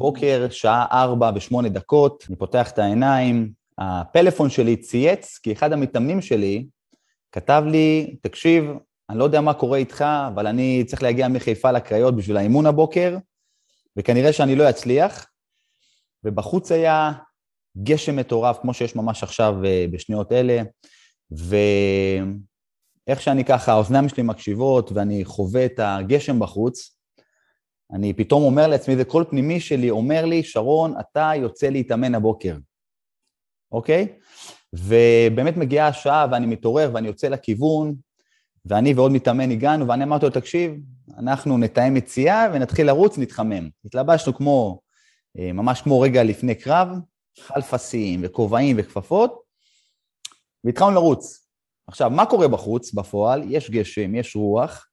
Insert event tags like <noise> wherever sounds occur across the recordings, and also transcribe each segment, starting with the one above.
הבוקר, שעה ארבע ושמונה דקות, אני פותח את העיניים, הפלאפון שלי צייץ, כי אחד המתאמנים שלי כתב לי, תקשיב, אני לא יודע מה קורה איתך, אבל אני צריך להגיע מחיפה לקריות בשביל האימון הבוקר, וכנראה שאני לא אצליח. ובחוץ היה גשם מטורף, כמו שיש ממש עכשיו אה, בשניות אלה, ואיך שאני ככה, האוזניים שלי מקשיבות ואני חווה את הגשם בחוץ, אני פתאום אומר לעצמי, זה קול פנימי שלי אומר לי, שרון, אתה יוצא להתאמן הבוקר, אוקיי? ובאמת מגיעה השעה ואני מתעורר ואני יוצא לכיוון, ואני ועוד מתאמן הגענו, ואני אמרתי לו, תקשיב, אנחנו נתאם יציאה ונתחיל לרוץ, נתחמם. התלבשנו כמו, אה, ממש כמו רגע לפני קרב, חלפסים וכובעים וכפפות, והתחלנו לרוץ. עכשיו, מה קורה בחוץ, בפועל? יש גשם, יש רוח,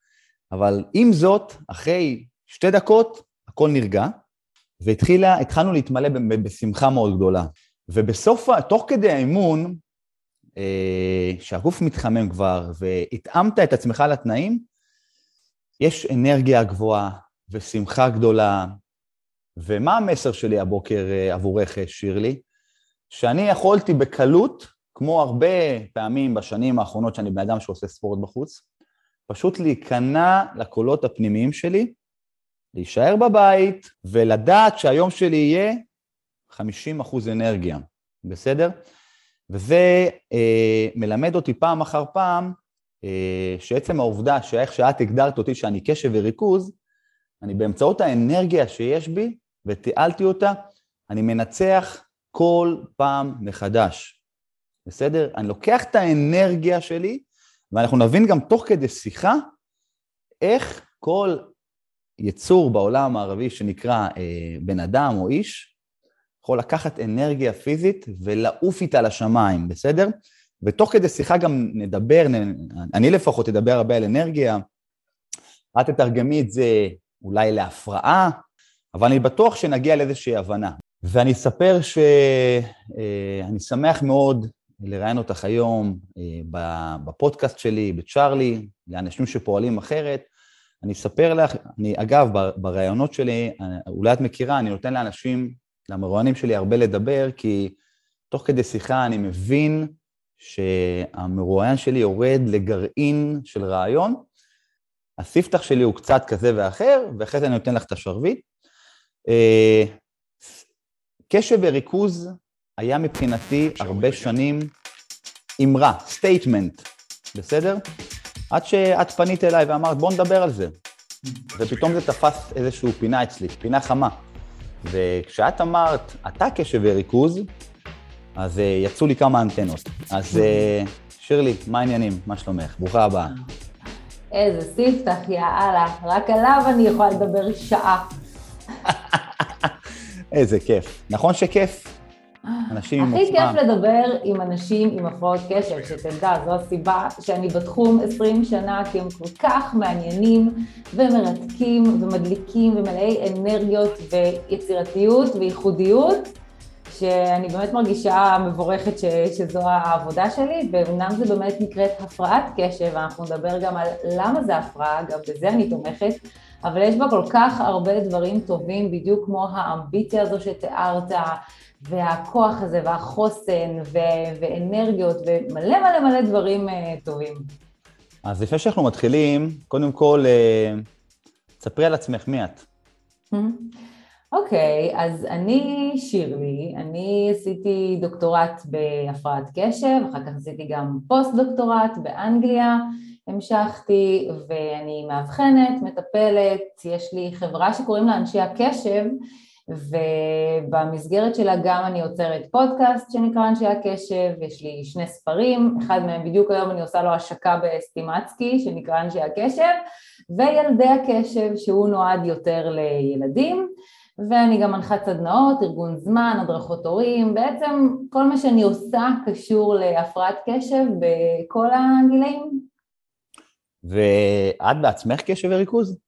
אבל עם זאת, אחרי שתי דקות, הכל נרגע, והתחלנו להתמלא בשמחה מאוד גדולה. ובסוף, תוך כדי האימון, אה, שהגוף מתחמם כבר והתאמת את עצמך לתנאים, יש אנרגיה גבוהה ושמחה גדולה. ומה המסר שלי הבוקר אה, עבורך, שירלי? שאני יכולתי בקלות, כמו הרבה פעמים בשנים האחרונות שאני בן אדם שעושה ספורט בחוץ, פשוט להיכנע לקולות הפנימיים שלי, להישאר בבית ולדעת שהיום שלי יהיה 50 אחוז אנרגיה, בסדר? וזה אה, מלמד אותי פעם אחר פעם אה, שעצם העובדה שאיך שאת הגדרת אותי שאני קשב וריכוז, אני באמצעות האנרגיה שיש בי, ותיעלתי אותה, אני מנצח כל פעם מחדש, בסדר? אני לוקח את האנרגיה שלי, ואנחנו נבין גם תוך כדי שיחה, איך כל יצור בעולם הערבי שנקרא אה, בן אדם או איש, יכול לקחת אנרגיה פיזית ולעוף איתה לשמיים, בסדר? ותוך כדי שיחה גם נדבר, אני לפחות אדבר הרבה על אנרגיה, את תתרגמי את זה אולי להפרעה, אבל אני בטוח שנגיע לאיזושהי הבנה. ואני אספר שאני אה, שמח מאוד לראיין אותך היום אה, בפודקאסט שלי, בצ'ארלי, לאנשים שפועלים אחרת. אני אספר לך, אני, אגב, בראיונות שלי, אולי את מכירה, אני נותן לאנשים למרואיינים שלי הרבה לדבר, כי תוך כדי שיחה אני מבין שהמרואיין שלי יורד לגרעין של רעיון, הספתח שלי הוא קצת כזה ואחר, ואחרי זה אני נותן לך את השרביט. אה, קשב וריכוז היה מבחינתי הרבה שנים אמרה, statement, בסדר? עד שאת פנית אליי ואמרת, בוא נדבר על זה. ופתאום זה תפס איזושהי פינה אצלי, פינה חמה. וכשאת אמרת, אתה קשב וריכוז, אז uh, יצאו לי כמה אנטנות. אז uh, שירלי, מה העניינים? מה שלומך? ברוכה הבאה. איזה ספתח, יאללה, רק עליו אני יכולה לדבר שעה. <laughs> איזה כיף. נכון שכיף? אנשים עם עוצמה. הכי כיף לדבר עם אנשים עם הפרעות קשב, שתדע, זו הסיבה שאני בתחום 20 שנה, כי הם כל כך מעניינים ומרתקים ומדליקים ומלאי אנרגיות ויצירתיות וייחודיות, שאני באמת מרגישה מבורכת ש, שזו העבודה שלי, ואומנם זה באמת נקראת הפרעת קשב, אנחנו נדבר גם על למה זה הפרעה, גם בזה אני תומכת, אבל יש בה כל כך הרבה דברים טובים, בדיוק כמו האמביציה הזו שתיארת, והכוח הזה והחוסן ו- ואנרגיות ומלא מלא מלא דברים uh, טובים. אז לפני שאנחנו מתחילים, קודם כל, uh, ספרי על עצמך, מי את? אוקיי, okay, אז אני שירלי, אני עשיתי דוקטורט בהפרעת קשב, אחר כך עשיתי גם פוסט-דוקטורט באנגליה, המשכתי ואני מאבחנת, מטפלת, יש לי חברה שקוראים לה אנשי הקשב, ובמסגרת שלה גם אני יוצרת פודקאסט שנקרא אנשי הקשב, יש לי שני ספרים, אחד מהם בדיוק היום אני עושה לו השקה בסטימצקי שנקרא אנשי הקשב, וילדי הקשב שהוא נועד יותר לילדים, ואני גם מנחת סדנאות, ארגון זמן, הדרכות הורים, בעצם כל מה שאני עושה קשור להפרעת קשב בכל הגילאים. ואת בעצמך קשב וריכוז?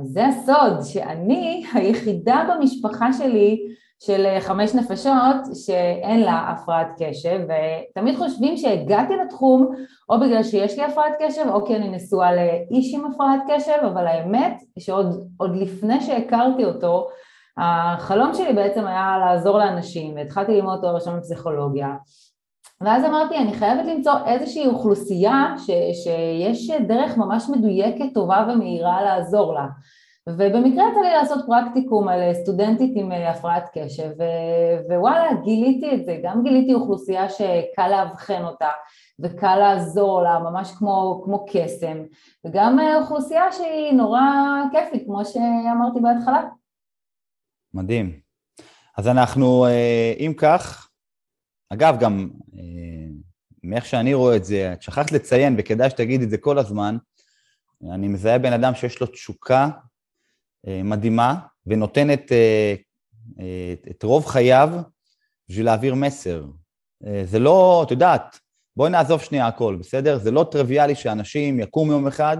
אז זה הסוד, שאני <laughs> היחידה במשפחה שלי של אה, חמש נפשות שאין לה הפרעת קשב ותמיד חושבים שהגעתי לתחום או בגלל שיש לי הפרעת קשב או כי אני נשואה לאיש עם הפרעת קשב אבל האמת שעוד לפני שהכרתי אותו החלום שלי בעצם היה לעזור לאנשים, והתחלתי ללמוד תואר ראשון בפסיכולוגיה, ואז אמרתי, אני חייבת למצוא איזושהי אוכלוסייה ש, שיש דרך ממש מדויקת, טובה ומהירה לעזור לה. ובמקרה יצא לי לעשות פרקטיקום על סטודנטית עם הפרעת קשב, ו- ווואלה, גיליתי את זה, גם גיליתי אוכלוסייה שקל לאבחן אותה, וקל לעזור לה, ממש כמו, כמו קסם, וגם אוכלוסייה שהיא נורא כיפית, כמו שאמרתי בהתחלה. מדהים. אז אנחנו, אה, אם כך, אגב, גם אה, מאיך שאני רואה את זה, את שכחת לציין, וכדאי שתגיד את זה כל הזמן, אני מזהה בן אדם שיש לו תשוקה אה, מדהימה, ונותן את, את רוב חייו בשביל להעביר מסר. זה לא, את יודעת, בואי נעזוב שנייה הכל, בסדר? זה לא טריוויאלי שאנשים יקומו יום אחד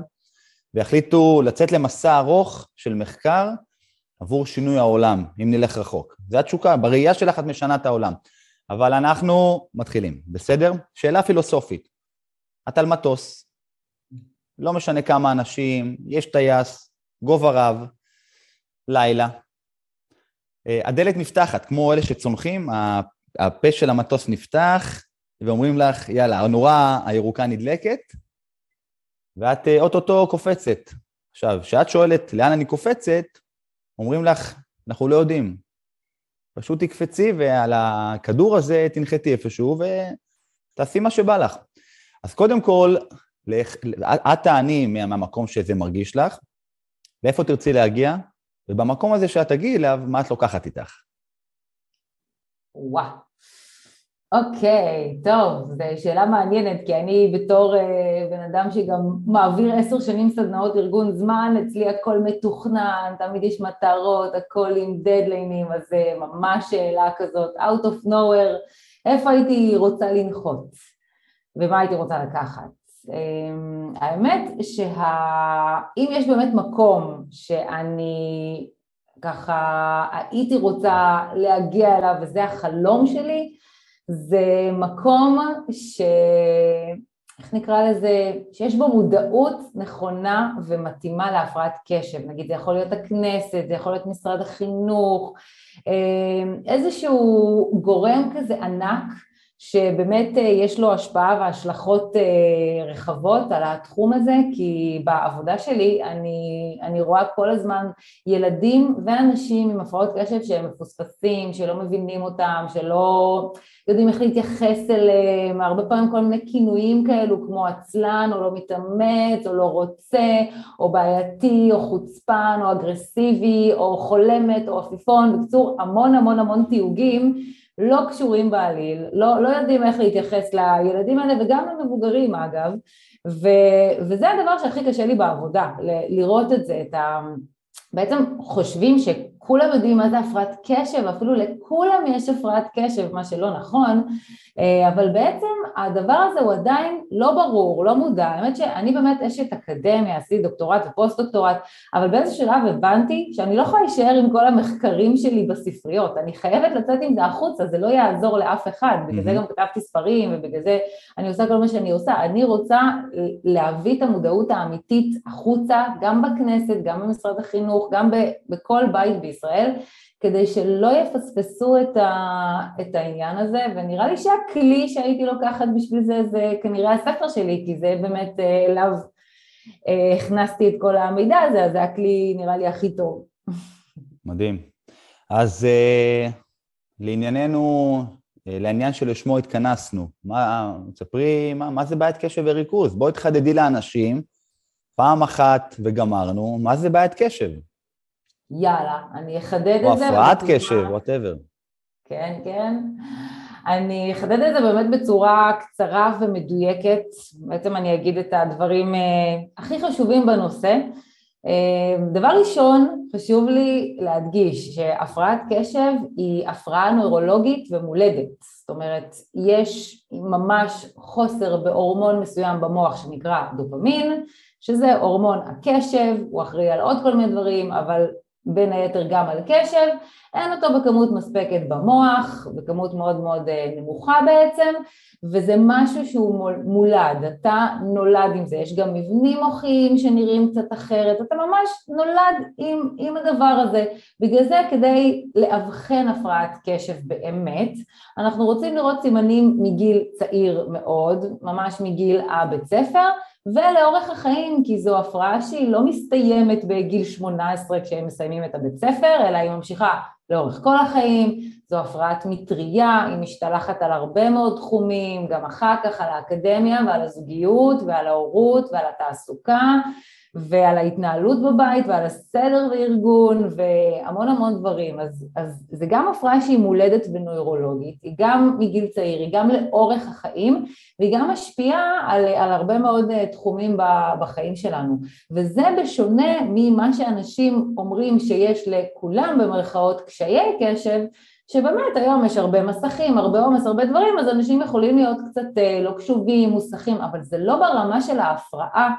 ויחליטו לצאת למסע ארוך של מחקר עבור שינוי העולם, אם נלך רחוק. זו התשוקה, בראייה שלך את משנה את העולם. אבל אנחנו מתחילים, בסדר? שאלה פילוסופית. את על מטוס, לא משנה כמה אנשים, יש טייס, גובה רב, לילה. אה, הדלת נפתחת, כמו אלה שצונחים, הפה של המטוס נפתח, ואומרים לך, יאללה, הנורה הירוקה נדלקת, ואת אה, אוטוטו קופצת. עכשיו, כשאת שואלת לאן אני קופצת, אומרים לך, אנחנו לא יודעים. פשוט תקפצי ועל הכדור הזה תנחתי איפשהו ותעשי מה שבא לך. אז קודם כל, את תעני מהמקום שזה מרגיש לך, ואיפה תרצי להגיע, ובמקום הזה שאת תגיעי אליו, מה את לוקחת איתך. וואו. אוקיי, טוב, זו שאלה מעניינת, כי אני בתור uh, בן אדם שגם מעביר עשר שנים סדנאות ארגון זמן, אצלי הכל מתוכנן, תמיד יש מטרות, הכל עם דדליינים, אז זה ממש שאלה כזאת, out of nowhere, איפה הייתי רוצה לנחות ומה הייתי רוצה לקחת. Um, האמת שאם יש באמת מקום שאני ככה הייתי רוצה להגיע אליו וזה החלום שלי, זה מקום ש... איך נקרא לזה? שיש בו מודעות נכונה ומתאימה להפרעת קשב. נגיד זה יכול להיות הכנסת, זה יכול להיות משרד החינוך, אה, איזשהו גורם כזה ענק שבאמת אה, יש לו השפעה והשלכות אה, רחבות על התחום הזה, כי בעבודה שלי אני, אני רואה כל הזמן ילדים ואנשים עם הפרעות קשב שהם מפוספסים, שלא מבינים אותם, שלא יודעים איך להתייחס אליהם, הרבה פעמים כל מיני כינויים כאלו כמו עצלן או לא מתאמץ או לא רוצה או בעייתי או חוצפן או אגרסיבי או חולמת או עפיפון, בקיצור המון המון המון תיוגים לא קשורים בעליל, לא, לא יודעים איך להתייחס לילדים האלה וגם למבוגרים אגב, ו, וזה הדבר שהכי קשה לי בעבודה, ל, לראות את זה, את ה... בעצם חושבים שכולם יודעים מה זה הפרעת קשב, אפילו לכולם יש הפרעת קשב, מה שלא נכון, אה, אבל בעצם הדבר הזה הוא עדיין לא ברור, לא מודע, האמת שאני באמת אשת אקדמיה, עשיתי דוקטורט ופוסט דוקטורט, אבל באיזה שלב הבנתי שאני לא יכולה להישאר עם כל המחקרים שלי בספריות, אני חייבת לצאת עם זה החוצה, זה לא יעזור לאף אחד, בגלל זה גם כתבתי ספרים ובגלל זה אני עושה כל מה שאני עושה, אני רוצה להביא את המודעות האמיתית החוצה, גם בכנסת, גם במשרד החינוך, גם בכל בית בישראל, כדי שלא יפספסו את, ה, את העניין הזה, ונראה לי שהכלי שהייתי לוקחת בשביל זה זה כנראה הספר שלי, כי זה באמת אה, אליו אה, הכנסתי את כל המידע הזה, אז זה הכלי נראה לי הכי טוב. מדהים. אז uh, לענייננו, uh, לעניין שלשמו התכנסנו, מה, ספרי, מה, מה זה בעיית קשב וריכוז? בואי תחדדי לאנשים, פעם אחת וגמרנו, מה זה בעיית קשב? יאללה, אני אחדד את זה. או הפרעת קשב, וואטאבר. כן, כן. אני אחדד את זה באמת בצורה קצרה ומדויקת, בעצם אני אגיד את הדברים אה, הכי חשובים בנושא. אה, דבר ראשון, חשוב לי להדגיש שהפרעת קשב היא הפרעה נוירולוגית ומולדת, זאת אומרת, יש ממש חוסר בהורמון מסוים במוח שנקרא דופמין, שזה הורמון הקשב, הוא אחראי על עוד כל מיני דברים, אבל בין היתר גם על קשב, אין אותו בכמות מספקת במוח, בכמות מאוד מאוד אה, נמוכה בעצם, וזה משהו שהוא מולד, אתה נולד עם זה, יש גם מבנים מוחיים שנראים קצת אחרת, אתה ממש נולד עם, עם הדבר הזה. בגלל זה כדי לאבחן הפרעת קשב באמת, אנחנו רוצים לראות סימנים מגיל צעיר מאוד, ממש מגיל הבית ספר, ולאורך החיים, כי זו הפרעה שהיא לא מסתיימת בגיל 18 כשהם מסיימים את הבית ספר, אלא היא ממשיכה לאורך כל החיים, זו הפרעת מטריה, היא משתלחת על הרבה מאוד תחומים, גם אחר כך על האקדמיה ועל הזוגיות ועל ההורות ועל התעסוקה ועל ההתנהלות בבית ועל הסדר וארגון והמון המון דברים. אז, אז זה גם הפרעה שהיא מולדת ונוירולוגית, היא גם מגיל צעיר, היא גם לאורך החיים והיא גם משפיעה על, על הרבה מאוד אה, תחומים בחיים שלנו. וזה בשונה ממה שאנשים אומרים שיש לכולם במרכאות קשיי קשב, שבאמת היום יש הרבה מסכים, הרבה עומס, הרבה דברים, אז אנשים יכולים להיות קצת אה, לא קשובים, מוסכים, אבל זה לא ברמה של ההפרעה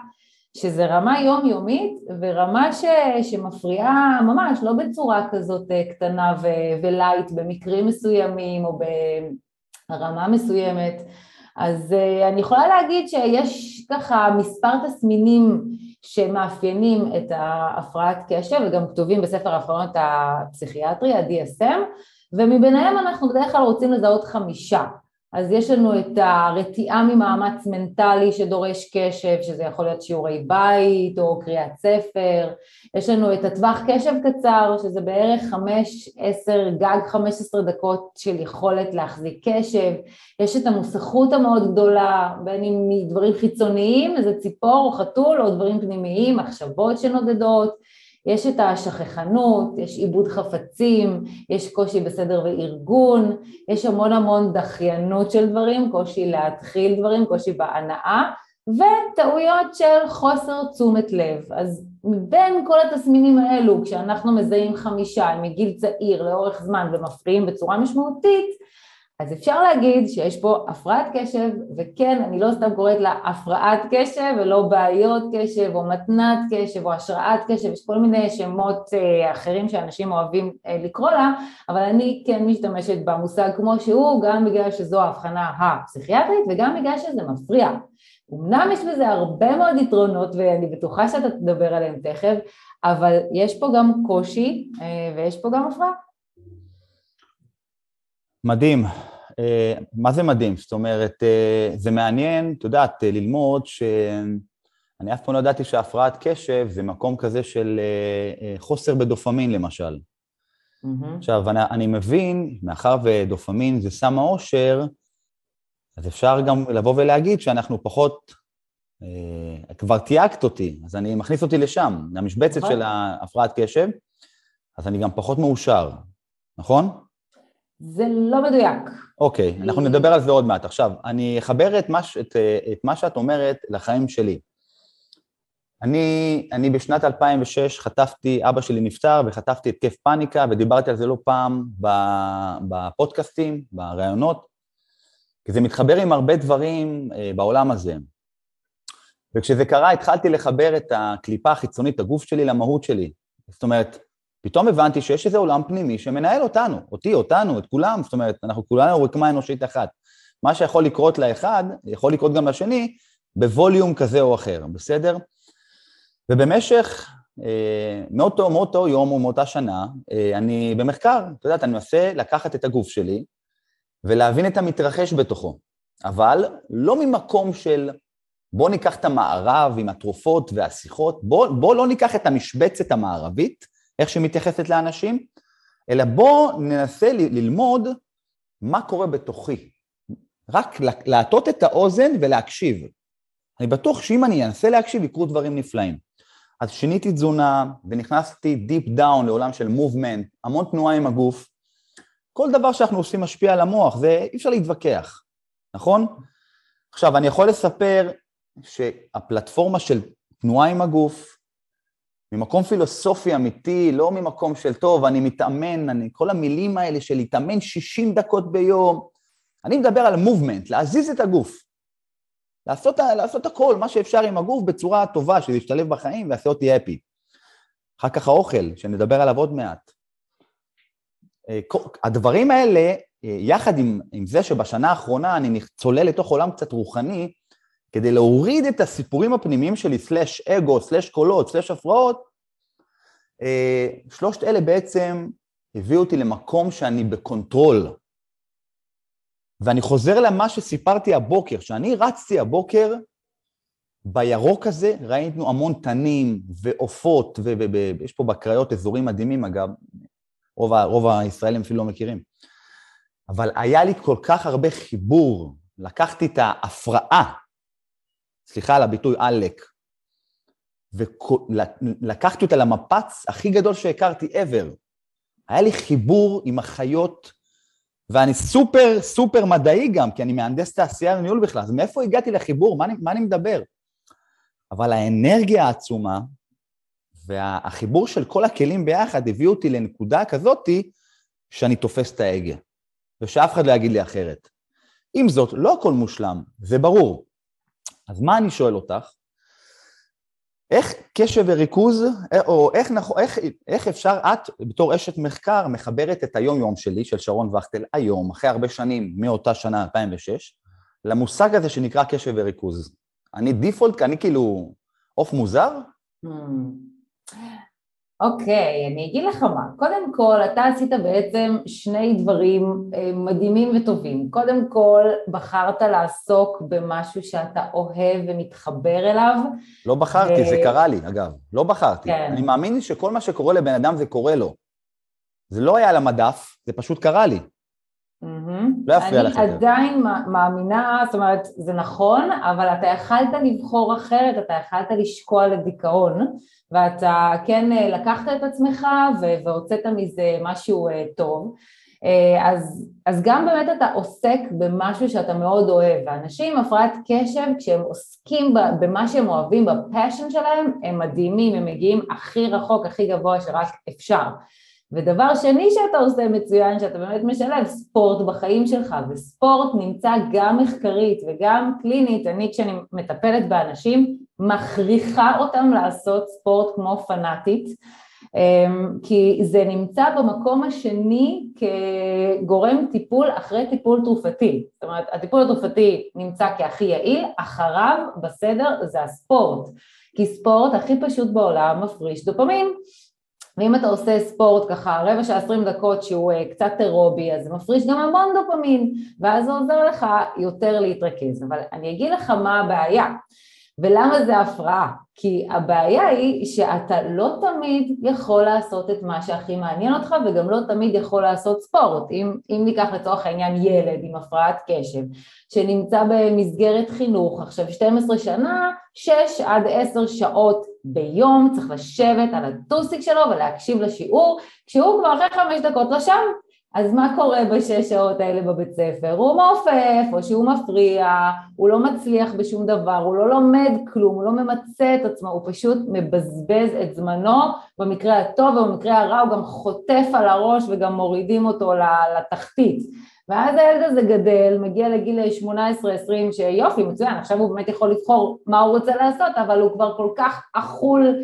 שזה רמה יומיומית ורמה ש, שמפריעה ממש, לא בצורה כזאת אה, קטנה ו, ולייט במקרים מסוימים או ברמה מסוימת. אז אה, אני יכולה להגיד שיש ככה מספר תסמינים שמאפיינים את ההפרעת קשב וגם כתובים בספר ההפרעות הפסיכיאטרי, ה-DSM, ומביניהם אנחנו בדרך כלל רוצים לזהות חמישה. אז יש לנו את הרתיעה ממאמץ מנטלי שדורש קשב, שזה יכול להיות שיעורי בית או קריאת ספר, יש לנו את הטווח קשב קצר, שזה בערך 5, 10, גג 15 דקות של יכולת להחזיק קשב, יש את המוסכות המאוד גדולה, בין אם מדברים חיצוניים, איזה ציפור או חתול, או דברים פנימיים, מחשבות שנודדות, יש את השכחנות, יש עיבוד חפצים, יש קושי בסדר וארגון, יש המון המון דחיינות של דברים, קושי להתחיל דברים, קושי בהנאה, וטעויות של חוסר תשומת לב. אז מבין כל התסמינים האלו, כשאנחנו מזהים חמישה מגיל צעיר לאורך זמן ומפריעים בצורה משמעותית, אז אפשר להגיד שיש פה הפרעת קשב, וכן, אני לא סתם קוראת לה הפרעת קשב ולא בעיות קשב או מתנת קשב או השראת קשב, יש כל מיני שמות אה, אחרים שאנשים אוהבים אה, לקרוא לה, אבל אני כן משתמשת במושג כמו שהוא, גם בגלל שזו ההבחנה הפסיכיאטרית וגם בגלל שזה מפריע. אמנם יש בזה הרבה מאוד יתרונות ואני בטוחה שאתה תדבר עליהם תכף, אבל יש פה גם קושי אה, ויש פה גם הפרעה. מדהים. אה, מה זה מדהים? זאת אומרת, אה, זה מעניין, את יודעת, אה, ללמוד שאני אף פעם לא ידעתי שהפרעת קשב זה מקום כזה של חוסר בדופמין, למשל. Mm-hmm. עכשיו, אני, אני מבין, מאחר ודופמין זה סם האושר, אז אפשר גם לבוא ולהגיד שאנחנו פחות, אה, כבר תייגת אותי, אז אני מכניס אותי לשם, למשבצת נכון. של הפרעת קשב, אז אני גם פחות מאושר, נכון? זה לא מדויק. אוקיי, okay, אנחנו נדבר על זה עוד מעט. עכשיו, אני אחבר את מה, את, את מה שאת אומרת לחיים שלי. אני, אני בשנת 2006 חטפתי, אבא שלי נפטר וחטפתי התקף פאניקה ודיברתי על זה לא פעם בפודקאסטים, בראיונות, כי זה מתחבר עם הרבה דברים אה, בעולם הזה. וכשזה קרה התחלתי לחבר את הקליפה החיצונית, הגוף שלי למהות שלי. זאת אומרת, פתאום הבנתי שיש איזה עולם פנימי שמנהל אותנו, אותי, אותנו, את כולם, זאת אומרת, אנחנו כולנו רקמה אנושית אחת. מה שיכול לקרות לאחד, יכול לקרות גם לשני, בווליום כזה או אחר, בסדר? ובמשך אה, מאותו, מאותו יום או מאותה שנה, אה, אני במחקר, את יודעת, אני מנסה לקחת את הגוף שלי ולהבין את המתרחש בתוכו, אבל לא ממקום של בוא ניקח את המערב עם התרופות והשיחות, בוא, בוא לא ניקח את המשבצת המערבית, איך שהיא מתייחסת לאנשים, אלא בואו ננסה ללמוד מה קורה בתוכי. רק להטות את האוזן ולהקשיב. אני בטוח שאם אני אנסה להקשיב, יקרו דברים נפלאים. אז שיניתי תזונה ונכנסתי deep down לעולם של movement, המון תנועה עם הגוף. כל דבר שאנחנו עושים משפיע על המוח, זה אי אפשר להתווכח, נכון? עכשיו, אני יכול לספר שהפלטפורמה של תנועה עם הגוף, ממקום פילוסופי אמיתי, לא ממקום של טוב, אני מתאמן, אני, כל המילים האלה של להתאמן 60 דקות ביום, אני מדבר על movement, להזיז את הגוף. לעשות, לעשות הכל, מה שאפשר עם הגוף בצורה טובה, שזה ישתלב בחיים ויעשה אותי happy. אחר כך האוכל, שנדבר עליו עוד מעט. אה, הדברים האלה, אה, יחד עם, עם זה שבשנה האחרונה אני צולל לתוך עולם קצת רוחני, כדי להוריד את הסיפורים הפנימיים שלי, slash אגו, slash קולות, slash הפרעות, אה, שלושת אלה בעצם הביאו אותי למקום שאני ב control. ואני חוזר למה שסיפרתי הבוקר, שאני רצתי הבוקר, בירוק הזה ראינו המון תנים ועופות, ויש פה בקריות אזורים מדהימים אגב, רוב, רוב הישראלים אפילו לא מכירים. אבל היה לי כל כך הרבה חיבור, לקחתי את ההפרעה, סליחה על הביטוי עלק, ולקחתי אותה למפץ הכי גדול שהכרתי ever. היה לי חיבור עם החיות, ואני סופר סופר מדעי גם, כי אני מהנדס תעשייה וניהול בכלל, אז מאיפה הגעתי לחיבור? מה אני, מה אני מדבר? אבל האנרגיה העצומה והחיבור של כל הכלים ביחד הביאו אותי לנקודה כזאתי שאני תופס את ההגה, ושאף אחד לא יגיד לי אחרת. עם זאת, לא הכל מושלם, זה ברור. אז מה אני שואל אותך? איך קשב וריכוז, או איך, איך, איך אפשר את, בתור אשת מחקר, מחברת את היום-יום שלי, של שרון וכטל, היום, אחרי הרבה שנים, מאותה שנה, 2006, למושג הזה שנקרא קשב וריכוז. אני דיפולט, אני כאילו עוף מוזר? Hmm. אוקיי, אני אגיד לך מה. קודם כל, אתה עשית בעצם שני דברים אה, מדהימים וטובים. קודם כל, בחרת לעסוק במשהו שאתה אוהב ומתחבר אליו. לא בחרתי. זה קרה לי, אגב. לא בחרתי. כן. אני מאמין שכל מה שקורה לבן אדם זה קורה לו. זה לא היה על המדף, זה פשוט קרה לי. לא יפריע לך. אני עדיין מאמינה, זאת אומרת, זה נכון, אבל אתה יכלת לבחור אחרת, אתה יכלת לשקוע לדיכאון, ואתה כן אה, לקחת את עצמך והוצאת מזה משהו אה, טוב. אה, אז, אז גם באמת אתה עוסק במשהו שאתה מאוד אוהב, ואנשים עם הפרעת קשב, כשהם עוסקים במה שהם אוהבים, בפאשן שלהם, הם מדהימים, הם מגיעים הכי רחוק, הכי גבוה שרק אפשר. ודבר שני שאתה עושה מצוין, שאתה באמת משלב ספורט בחיים שלך, וספורט נמצא גם מחקרית וגם קלינית, אני כשאני מטפלת באנשים, מכריחה אותם לעשות ספורט כמו פנאטית, אמ, כי זה נמצא במקום השני כגורם טיפול אחרי טיפול תרופתי. זאת אומרת, הטיפול התרופתי נמצא כהכי יעיל, אחריו בסדר זה הספורט, כי ספורט הכי פשוט בעולם מפריש דופמין. ואם אתה עושה ספורט ככה רבע שעה עשרים דקות שהוא אה, קצת אירובי אז זה מפריש גם המון דופמין ואז זה עוזר לך יותר להתרכז. אבל אני אגיד לך מה הבעיה ולמה זה הפרעה? כי הבעיה היא שאתה לא תמיד יכול לעשות את מה שהכי מעניין אותך וגם לא תמיד יכול לעשות ספורט. אם, אם ניקח לצורך העניין ילד עם הפרעת קשב שנמצא במסגרת חינוך עכשיו 12 שנה, 6 עד 10 שעות ביום צריך לשבת על הטוסיק שלו ולהקשיב לשיעור כשהוא כבר אחרי 5 דקות לא שם אז מה קורה בשש שעות האלה בבית ספר? הוא מעופף, או שהוא מפריע, הוא לא מצליח בשום דבר, הוא לא לומד כלום, הוא לא ממצה את עצמו, הוא פשוט מבזבז את זמנו, במקרה הטוב ובמקרה הרע הוא גם חוטף על הראש וגם מורידים אותו לתחתית. ואז הילד הזה גדל, מגיע לגיל 18-20 שיופי, מצוין, עכשיו הוא באמת יכול לבחור מה הוא רוצה לעשות, אבל הוא כבר כל כך אכול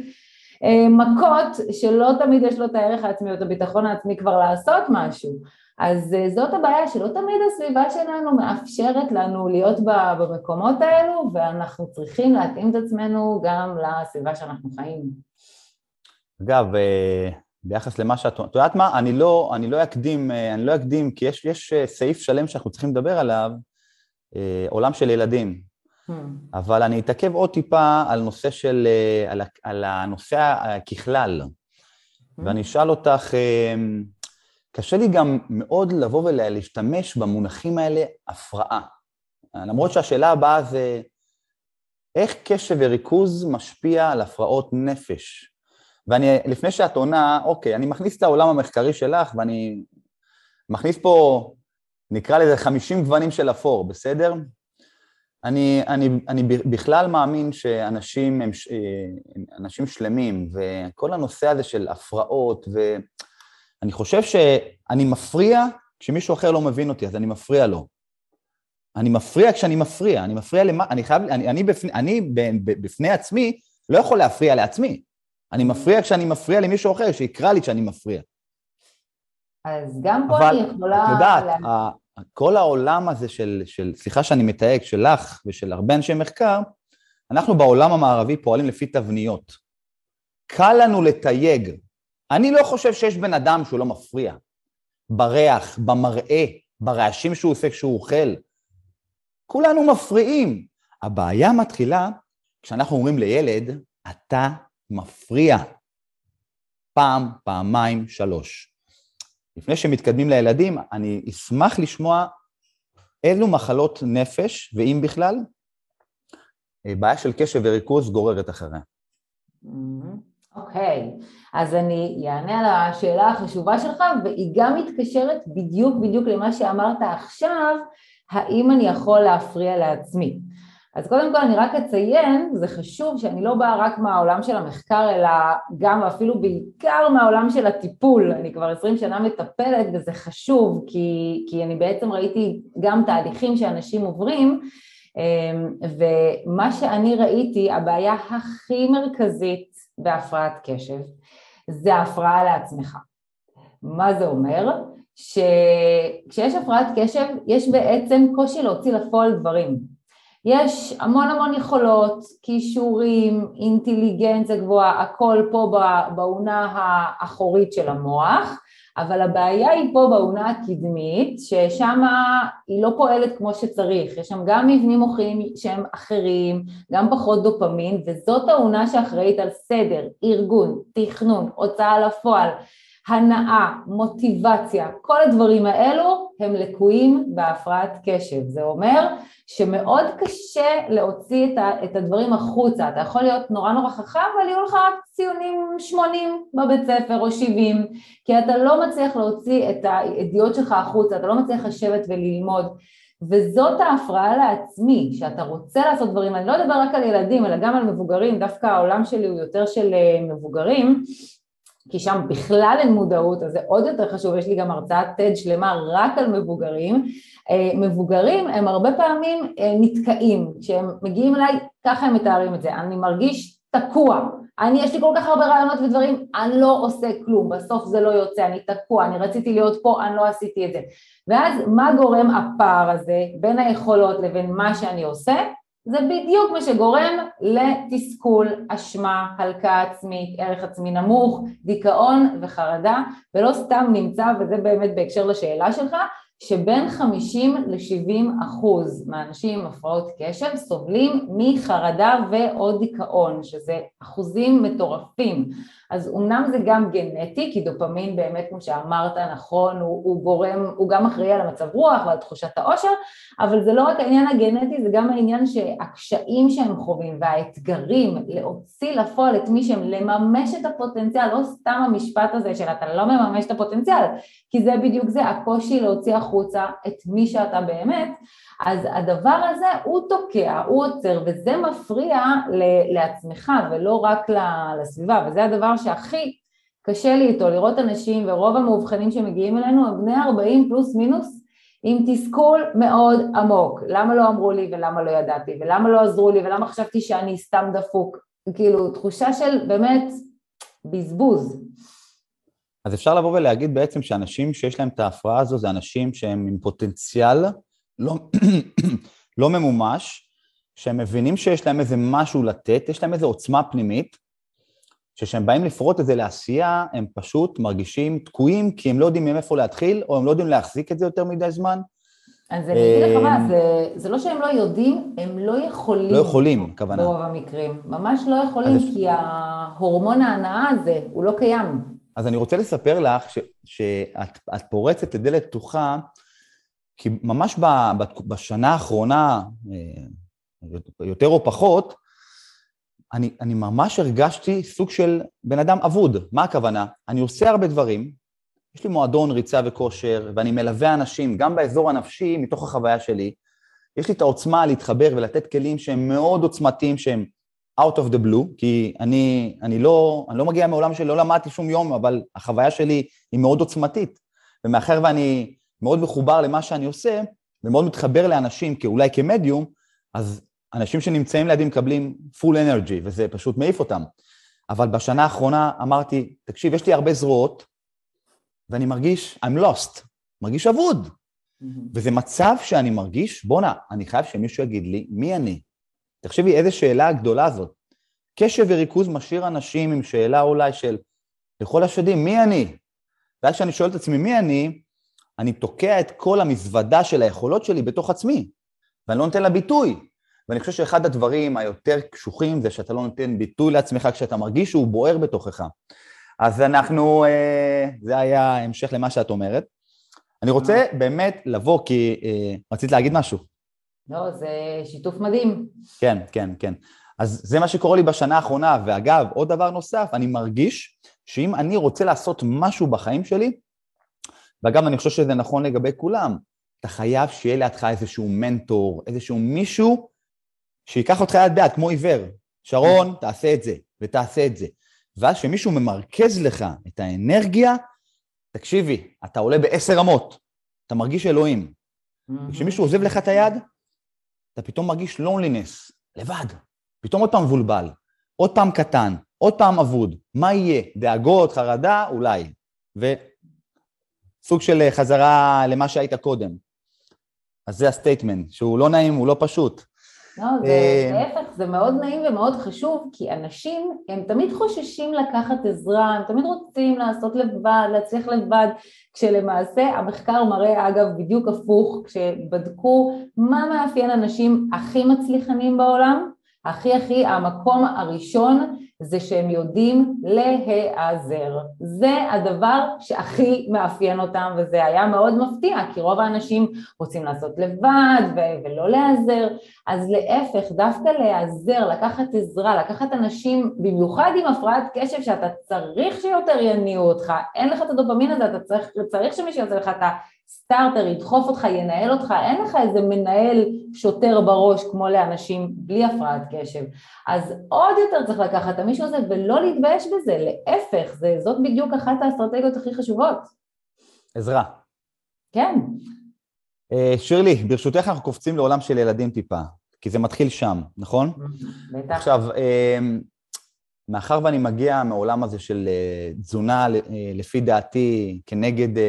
מכות שלא תמיד יש לו את הערך העצמי או את הביטחון העצמי כבר לעשות משהו. אז אה, זאת הבעיה שלא תמיד הסביבה שלנו מאפשרת לנו להיות במקומות האלו ואנחנו צריכים להתאים את עצמנו גם לסביבה שאנחנו חיים. אגב, אה, ביחס למה שאת... את יודעת מה? אני לא, אני לא אקדים, אני לא אקדים, כי יש, יש סעיף שלם שאנחנו צריכים לדבר עליו, עולם של ילדים. Hmm. אבל אני אתעכב עוד טיפה על נושא של, אה, על, על הנושא ככלל, hmm. ואני אשאל אותך, אה, קשה לי גם מאוד לבוא ולהשתמש במונחים האלה הפרעה. למרות שהשאלה הבאה זה, איך קשב וריכוז משפיע על הפרעות נפש? ואני, לפני שאת עונה, אוקיי, אני מכניס את העולם המחקרי שלך ואני מכניס פה, נקרא לזה 50 גוונים של אפור, בסדר? אני, אני, אני בכלל מאמין שאנשים הם אה, אנשים שלמים, וכל הנושא הזה של הפרעות, ואני חושב שאני מפריע כשמישהו אחר לא מבין אותי, אז אני מפריע לו. אני מפריע כשאני מפריע, אני מפריע למה, אני חייב, אני, אני, בפני, אני בפני עצמי לא יכול להפריע לעצמי. אני מפריע כשאני מפריע למישהו אחר, שיקרא לי כשאני מפריע. אז גם פה אני יכולה... אבל את יודעת, לה... כל העולם הזה של, של, סליחה שאני מתייג, שלך ושל הרבה אנשי מחקר, אנחנו בעולם המערבי פועלים לפי תבניות. קל לנו לתייג. אני לא חושב שיש בן אדם שהוא לא מפריע. בריח, במראה, ברעשים שהוא עושה כשהוא אוכל. כולנו מפריעים. הבעיה מתחילה כשאנחנו אומרים לילד, אתה מפריע. פעם, פעמיים, שלוש. לפני שמתקדמים לילדים, אני אשמח לשמוע אילו מחלות נפש, ואם בכלל, אה, בעיה של קשב וריכוז גוררת אחריה. Mm-hmm. אוקיי, okay. אז אני אענה על השאלה החשובה שלך, והיא גם מתקשרת בדיוק בדיוק למה שאמרת עכשיו, האם אני יכול להפריע לעצמי. אז קודם כל אני רק אציין, זה חשוב שאני לא באה רק מהעולם של המחקר, אלא גם ואפילו בעיקר מהעולם של הטיפול. אני כבר עשרים שנה מטפלת וזה חשוב, כי, כי אני בעצם ראיתי גם תהליכים שאנשים עוברים, אמ, ומה שאני ראיתי, הבעיה הכי מרכזית בהפרעת קשב, זה ההפרעה לעצמך. מה זה אומר? שכשיש הפרעת קשב, יש בעצם קושי להוציא לפועל דברים. יש המון המון יכולות, כישורים, אינטליגנציה גבוהה, הכל פה באונה האחורית של המוח, אבל הבעיה היא פה באונה הקדמית, ששם היא לא פועלת כמו שצריך, יש שם גם מבנים מוחיים שהם אחרים, גם פחות דופמין, וזאת האונה שאחראית על סדר, ארגון, תכנון, הוצאה לפועל, הנאה, מוטיבציה, כל הדברים האלו הם לקויים בהפרעת קשב. זה אומר שמאוד קשה להוציא את הדברים החוצה. אתה יכול להיות נורא נורא חכם, אבל יהיו לך רק ציונים 80 בבית ספר או 70, כי אתה לא מצליח להוציא את הידיעות שלך החוצה, אתה לא מצליח לשבת וללמוד. וזאת ההפרעה לעצמי, שאתה רוצה לעשות דברים, אני לא אדבר רק על ילדים, אלא גם על מבוגרים, דווקא העולם שלי הוא יותר של אה, מבוגרים, כי שם בכלל אין מודעות, אז זה עוד יותר חשוב, יש לי גם הרצאת TED שלמה רק על מבוגרים. אה, מבוגרים הם הרבה פעמים אה, נתקעים, כשהם מגיעים אליי, ככה הם מתארים את זה, אני מרגיש תקוע, אני יש לי כל כך הרבה רעיונות ודברים, אני לא עושה כלום, בסוף זה לא יוצא, אני תקוע, אני רציתי להיות פה, אני לא עשיתי את זה. ואז מה גורם הפער הזה בין היכולות לבין מה שאני עושה? זה בדיוק מה שגורם לתסכול, אשמה, הלקאה עצמית, ערך עצמי נמוך, דיכאון וחרדה, ולא סתם נמצא, וזה באמת בהקשר לשאלה שלך, שבין 50 ל-70 אחוז מהאנשים עם הפרעות קשב סובלים מחרדה ואו דיכאון, שזה אחוזים מטורפים. אז אמנם זה גם גנטי, כי דופמין באמת, כמו שאמרת נכון, הוא, הוא גורם, הוא גם אחראי על המצב רוח ועל תחושת העושר, אבל זה לא רק העניין הגנטי, זה גם העניין שהקשיים שהם חווים והאתגרים להוציא לפועל את מי שהם, לממש את הפוטנציאל, לא סתם המשפט הזה של אתה לא מממש את הפוטנציאל, כי זה בדיוק זה, הקושי להוציא החוצה את מי שאתה באמת, אז הדבר הזה הוא תוקע, הוא עוצר, וזה מפריע לעצמך ולא רק לסביבה, וזה הדבר שהכי קשה לי איתו, לראות אנשים, ורוב המאובחנים שמגיעים אלינו הם בני 40 פלוס מינוס, עם תסכול מאוד עמוק, למה לא אמרו לי ולמה לא ידעתי, ולמה לא עזרו לי ולמה חשבתי שאני סתם דפוק, כאילו תחושה של באמת בזבוז. אז אפשר לבוא ולהגיד בעצם שאנשים שיש להם את ההפרעה הזו זה אנשים שהם עם פוטנציאל לא, <clears throat> לא ממומש, שהם מבינים שיש להם איזה משהו לתת, יש להם איזו עוצמה פנימית, שכשהם באים לפרוט את זה לעשייה, הם פשוט מרגישים תקועים, כי הם לא יודעים מאיפה להתחיל, או הם לא יודעים להחזיק את זה יותר מדי זמן. אז אני אגיד לך מה, זה, זה לא שהם לא יודעים, הם לא יכולים. לא יכולים, כוונה. ברוב המקרים. ממש לא יכולים, כי ההורמון ההנאה הזה, הוא לא קיים. אז אני רוצה לספר לך שאת פורצת לדלת פתוחה, כי ממש בשנה האחרונה, אה, יותר או פחות, אני, אני ממש הרגשתי סוג של בן אדם אבוד. מה הכוונה? אני עושה הרבה דברים, יש לי מועדון ריצה וכושר, ואני מלווה אנשים, גם באזור הנפשי, מתוך החוויה שלי. יש לי את העוצמה להתחבר ולתת כלים שהם מאוד עוצמתיים, שהם out of the blue, כי אני, אני, לא, אני לא מגיע מעולם שלא למדתי שום יום, אבל החוויה שלי היא מאוד עוצמתית. ומאחר ואני מאוד מחובר למה שאני עושה, ומאוד מתחבר לאנשים, אולי כמדיום, אז אנשים שנמצאים לידי מקבלים full energy, וזה פשוט מעיף אותם. אבל בשנה האחרונה אמרתי, תקשיב, יש לי הרבה זרועות, ואני מרגיש, I'm lost, מרגיש אבוד. Mm-hmm. וזה מצב שאני מרגיש, בואנה, אני חייב שמישהו יגיד לי, מי אני? תחשבי, איזה שאלה הגדולה הזאת. קשב וריכוז משאיר אנשים עם שאלה אולי של, לכל השדים, מי אני? ואז כשאני שואל את עצמי, מי אני? אני תוקע את כל המזוודה של היכולות שלי בתוך עצמי, ואני לא נותן לה ביטוי. ואני חושב שאחד הדברים היותר קשוחים זה שאתה לא נותן ביטוי לעצמך כשאתה מרגיש שהוא בוער בתוכך. אז אנחנו, אה, זה היה המשך למה שאת אומרת. אני רוצה באמת לבוא, כי אה, רצית להגיד משהו. לא, זה שיתוף מדהים. כן, כן, כן. אז זה מה שקורה לי בשנה האחרונה, ואגב, עוד דבר נוסף, אני מרגיש שאם אני רוצה לעשות משהו בחיים שלי, ואגב, אני חושב שזה נכון לגבי כולם, אתה חייב שיהיה לידך איזשהו מנטור, איזשהו מישהו שייקח אותך יד ביד, כמו עיוור. שרון, תעשה את זה, ותעשה את זה. ואז כשמישהו ממרכז לך את האנרגיה, תקשיבי, אתה עולה בעשר רמות, אתה מרגיש אלוהים. וכשמישהו עוזב לך את היד, אתה פתאום מרגיש לונלינס, לבד. פתאום עוד פעם מבולבל, עוד פעם קטן, עוד פעם אבוד. מה יהיה? דאגות, חרדה? אולי. וסוג של חזרה למה שהיית קודם. אז זה ה statement, שהוא לא נעים, הוא לא פשוט. לא, זה אה, להפך, זה מאוד נעים ומאוד חשוב, כי אנשים, הם תמיד חוששים לקחת עזרה, הם תמיד רוצים לעשות לבד, להצליח לבד, כשלמעשה המחקר מראה, אגב, בדיוק הפוך, כשבדקו מה מאפיין אנשים הכי מצליחנים בעולם, הכי הכי, המקום הראשון זה שהם יודעים להיעזר. זה הדבר שהכי מאפיין אותם, וזה היה מאוד מפתיע, כי רוב האנשים רוצים לעשות לבד ו- ולא להיעזר, אז להפך, דווקא להיעזר, לקחת עזרה, לקחת אנשים, במיוחד עם הפרעת קשב, שאתה צריך שיותר יניעו אותך, אין לך את הדופמין הזה, אתה צריך, צריך שמישהו יעשה לך את ה... סטארטר ידחוף אותך, ינהל אותך, אין לך איזה מנהל שוטר בראש כמו לאנשים בלי הפרעת קשב. אז עוד יותר צריך לקחת את המישהו הזה ולא להתבייש בזה, להפך, זה, זאת בדיוק אחת האסטרטגיות הכי חשובות. עזרה. כן. אה, שירלי, ברשותך אנחנו קופצים לעולם של ילדים טיפה, כי זה מתחיל שם, נכון? בטח. עכשיו, אה, מאחר ואני מגיע מעולם הזה של אה, תזונה, לפי דעתי, כנגד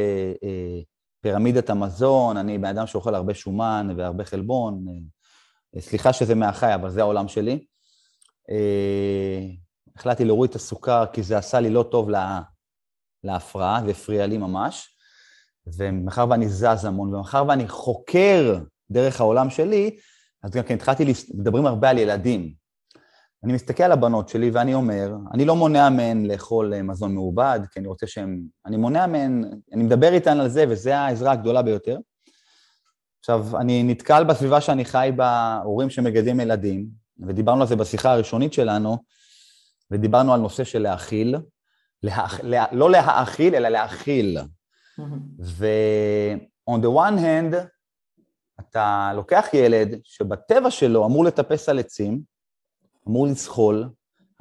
פירמידת המזון, אני בן אדם שאוכל הרבה שומן והרבה חלבון, אה, סליחה שזה מהחי, אבל זה העולם שלי. אה, החלטתי להוריד את הסוכר כי זה עשה לי לא טוב לה, להפרעה, זה הפריע לי ממש. ומאחר ואני זז המון, ומאחר ואני חוקר דרך העולם שלי, אז גם כן התחלתי, מדברים הרבה על ילדים. אני מסתכל על הבנות שלי ואני אומר, אני לא מונע מהן לאכול אה, מזון מעובד, כי אני רוצה שהן... אני מונע מהן, אני מדבר איתן על זה, וזו העזרה הגדולה ביותר. עכשיו, אני נתקל בסביבה שאני חי בה, הורים שמגדלים ילדים, ודיברנו על זה בשיחה הראשונית שלנו, ודיברנו על נושא של להאכיל, להאכ... לה... לא להאכיל, אלא להאכיל. ו-on the one hand, אתה לוקח ילד שבטבע שלו אמור לטפס על עצים, אמור לזחול,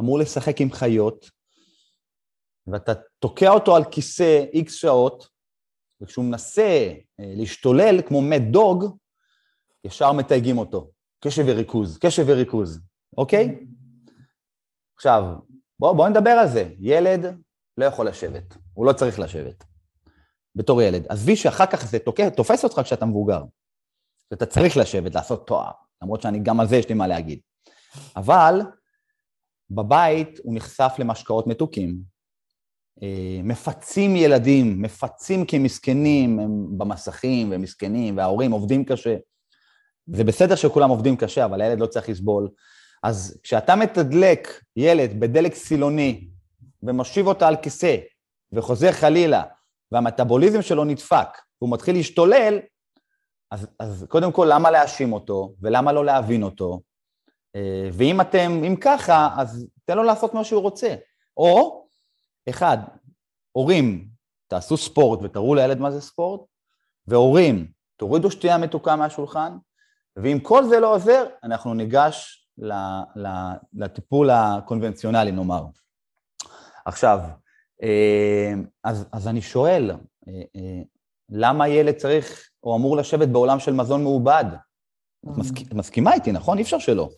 אמור לשחק עם חיות, ואתה תוקע אותו על כיסא איקס שעות, וכשהוא מנסה אה, להשתולל כמו מת דוג, ישר מתייגים אותו. קשב וריכוז, קשב וריכוז, אוקיי? עכשיו, בואו בוא נדבר על זה. ילד לא יכול לשבת, הוא לא צריך לשבת, בתור ילד. עזבי שאחר כך זה תוקע, תופס אותך כשאתה מבוגר. שאתה צריך לשבת, לעשות תואר, למרות שאני, גם על זה יש לי מה להגיד. אבל בבית הוא נחשף למשקאות מתוקים, אה, מפצים ילדים, מפצים כמסכנים, הם במסכים והם מסכנים, וההורים עובדים קשה. זה בסדר שכולם עובדים קשה, אבל הילד לא צריך לסבול. אז כשאתה מתדלק ילד בדלק סילוני ומושיב אותה על כיסא וחוזר חלילה, והמטאבוליזם שלו נדפק, והוא מתחיל להשתולל, אז, אז קודם כל, למה להאשים אותו, ולמה לא להבין אותו, ואם אתם, אם ככה, אז תן לו לעשות מה שהוא רוצה. או, אחד, הורים, תעשו ספורט ותראו לילד מה זה ספורט, והורים, תורידו שתייה מתוקה מהשולחן, ואם כל זה לא עוזר, אנחנו ניגש לטיפול הקונבנציונלי, נאמר. עכשיו, אה, אז, אז אני שואל, אה, למה ילד צריך או אמור לשבת בעולם של מזון מעובד? את מסכימה איתי, נכון? אי אפשר שלא.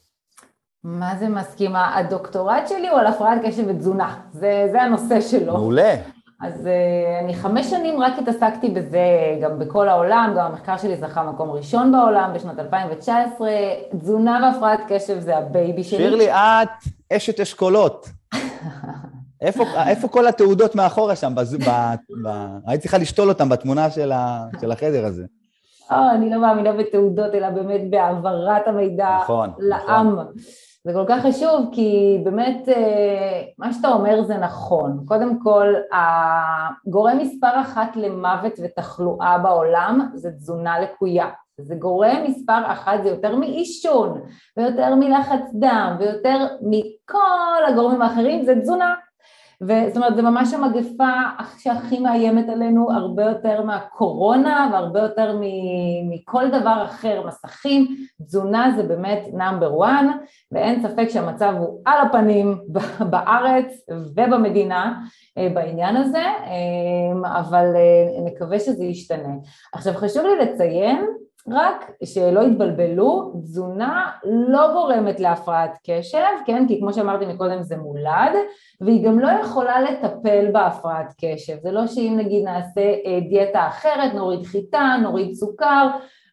מה זה מסכימה? הדוקטורט שלי הוא על הפרעת קשב ותזונה, זה, זה הנושא שלו. מעולה. אז uh, אני חמש שנים רק התעסקתי בזה גם בכל העולם, גם המחקר שלי זכה מקום ראשון בעולם בשנת 2019, תזונה והפרעת קשב זה ה baby שלי. שירלי, את אשת אשכולות. <laughs> איפה, איפה כל התעודות מאחורה שם? בז... ב... ב... היית צריכה לשתול אותם בתמונה של, ה... של החדר הזה. אה, אני לא מאמינה בתעודות, אלא באמת בהעברת המידע נכון, לעם. נכון. זה כל כך חשוב, כי באמת אה, מה שאתה אומר זה נכון. קודם כל, הגורם מספר אחת למוות ותחלואה בעולם זה תזונה לקויה. זה גורם מספר אחת, זה יותר מעישון, ויותר מלחץ דם, ויותר מכל הגורמים האחרים, זה תזונה. וזאת אומרת, זה ממש המגפה שהכי מאיימת עלינו, הרבה יותר מהקורונה והרבה יותר מכל דבר אחר, מסכים, תזונה זה באמת נאמבר וואן, ואין ספק שהמצב הוא על הפנים <laughs> בארץ ובמדינה אה, בעניין הזה, אה, אבל אה, נקווה שזה ישתנה. עכשיו חשוב לי לציין רק שלא יתבלבלו, תזונה לא גורמת להפרעת קשב, כן? כי כמו שאמרתי מקודם זה מולד, והיא גם לא יכולה לטפל בהפרעת קשב. זה לא שאם נגיד נעשה אה, דיאטה אחרת, נוריד חיטה, נוריד סוכר,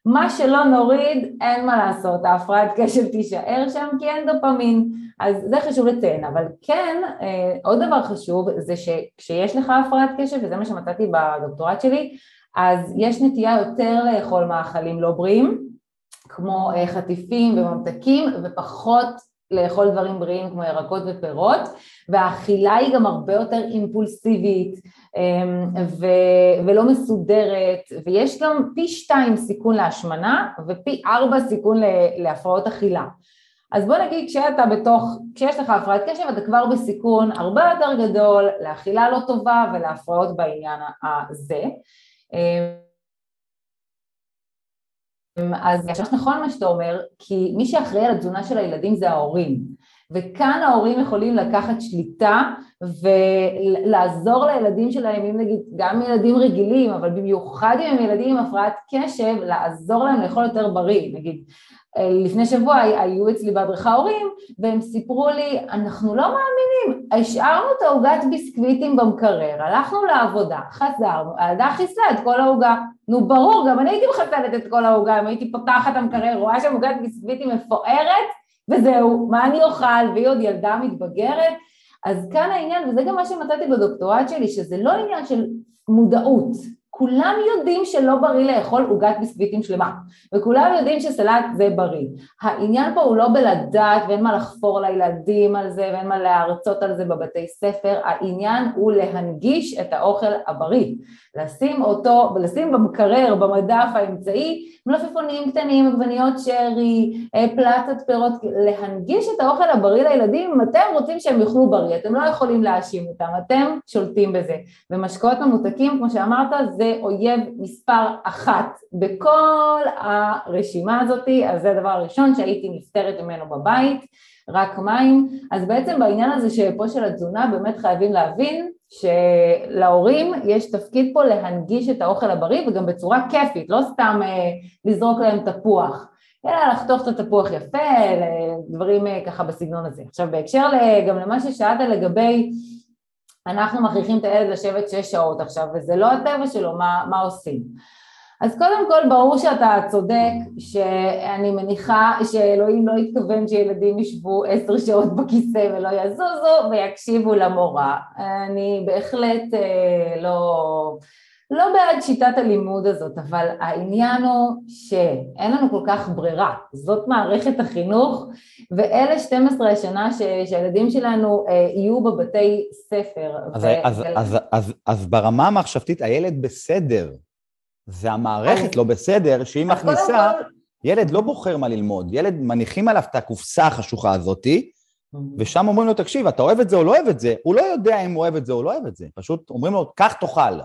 מה שלא נוריד, אין מה לעשות, ההפרעת קשב תישאר שם כי אין דופמין. אז זה חשוב לציין, אבל כן, אה, עוד דבר חשוב זה שכשיש לך הפרעת קשב, וזה מה שמצאתי בדוקטורט שלי, אז יש נטייה יותר לאכול מאכלים לא בריאים, כמו אה, חטיפים וממתקים, ופחות לאכול דברים בריאים כמו ירקות ופירות, והאכילה היא גם הרבה יותר אימפולסיבית אמ, ו- ולא מסודרת, ויש גם פי שתיים סיכון להשמנה ופי ארבע סיכון להפרעות אכילה. אז בוא נגיד כשאתה בתוך, כשיש לך הפרעת קשב אתה כבר בסיכון הרבה יותר גדול לאכילה לא טובה ולהפרעות בעניין הזה. אמ, אז ממש נכון מה שאתה אומר, כי מי שאחראי על התזונה של הילדים זה ההורים, וכאן ההורים יכולים לקחת שליטה ולעזור לילדים שלהם, אם נגיד גם ילדים רגילים, אבל במיוחד אם הם ילדים עם הפרעת קשב, לעזור להם לאכול יותר בריא, נגיד לפני שבוע היו אצלי בהדרכה הורים והם סיפרו לי, אנחנו לא מאמינים, השארנו את העוגת ביסקוויטים במקרר, הלכנו לעבודה, חזרנו, הילדה חיסלה את כל העוגה. נו ברור, גם אני הייתי מחסלת את כל העוגה, אם הייתי פותחת המקרר, רואה שם עוגת ביסקוויטים מפוארת, וזהו, מה אני אוכל, והיא עוד ילדה מתבגרת. אז כאן העניין, וזה גם מה שמצאתי בדוקטורט שלי, שזה לא עניין של מודעות, כולם יודעים שלא בריא לאכול עוגת ביסקוויטים שלמה, וכולם יודעים שסלט זה בריא. העניין פה הוא לא בלדעת ואין מה לחפור לילדים על זה ואין מה להרצות על זה בבתי ספר, העניין הוא להנגיש את האוכל הבריא, לשים אותו, ולשים במקרר, במדף האמצעי, מלפפונים קטנים, עגבניות שרי, אה, פלטת פירות, להנגיש את האוכל הבריא לילדים אם אתם רוצים שהם יאכלו בריא, אתם לא יכולים להאשים אותם, אתם שולטים בזה. ומשקאות ממותקים, כמו שאמרת, זה אויב מספר אחת בכל הרשימה הזאת, אז זה הדבר הראשון שהייתי נפטרת ממנו בבית, רק מים. אז בעצם בעניין הזה שפה של התזונה באמת חייבים להבין שלהורים יש תפקיד פה להנגיש את האוכל הבריא וגם בצורה כיפית, לא סתם אה, לזרוק להם תפוח, אלא לחתוך את התפוח יפה, דברים אה, ככה בסגנון הזה. עכשיו בהקשר גם למה ששאלת לגבי אנחנו מכריחים את הילד לשבת שש שעות עכשיו וזה לא הטבע שלו, מה, מה עושים? אז קודם כל ברור שאתה צודק שאני מניחה שאלוהים לא התכוון שילדים ישבו עשר שעות בכיסא ולא יזוזו ויקשיבו למורה. אני בהחלט אה, לא, לא בעד שיטת הלימוד הזאת, אבל העניין הוא שאין לנו כל כך ברירה, זאת מערכת החינוך ואלה 12 השנה ש, שהילדים שלנו אה, יהיו בבתי ספר. אז, ו... אז, ו... אז, אז, אז ברמה המחשבתית הילד בסדר, זה המערכת לא בסדר, שהיא מכניסה, כל... ילד לא בוחר מה ללמוד, ילד מניחים עליו את הקופסה החשוכה הזאתי, mm-hmm. ושם אומרים לו, תקשיב, אתה אוהב את זה או לא אוהב את זה? הוא לא יודע אם הוא אוהב את זה או לא אוהב את זה, פשוט אומרים לו, קח תאכל.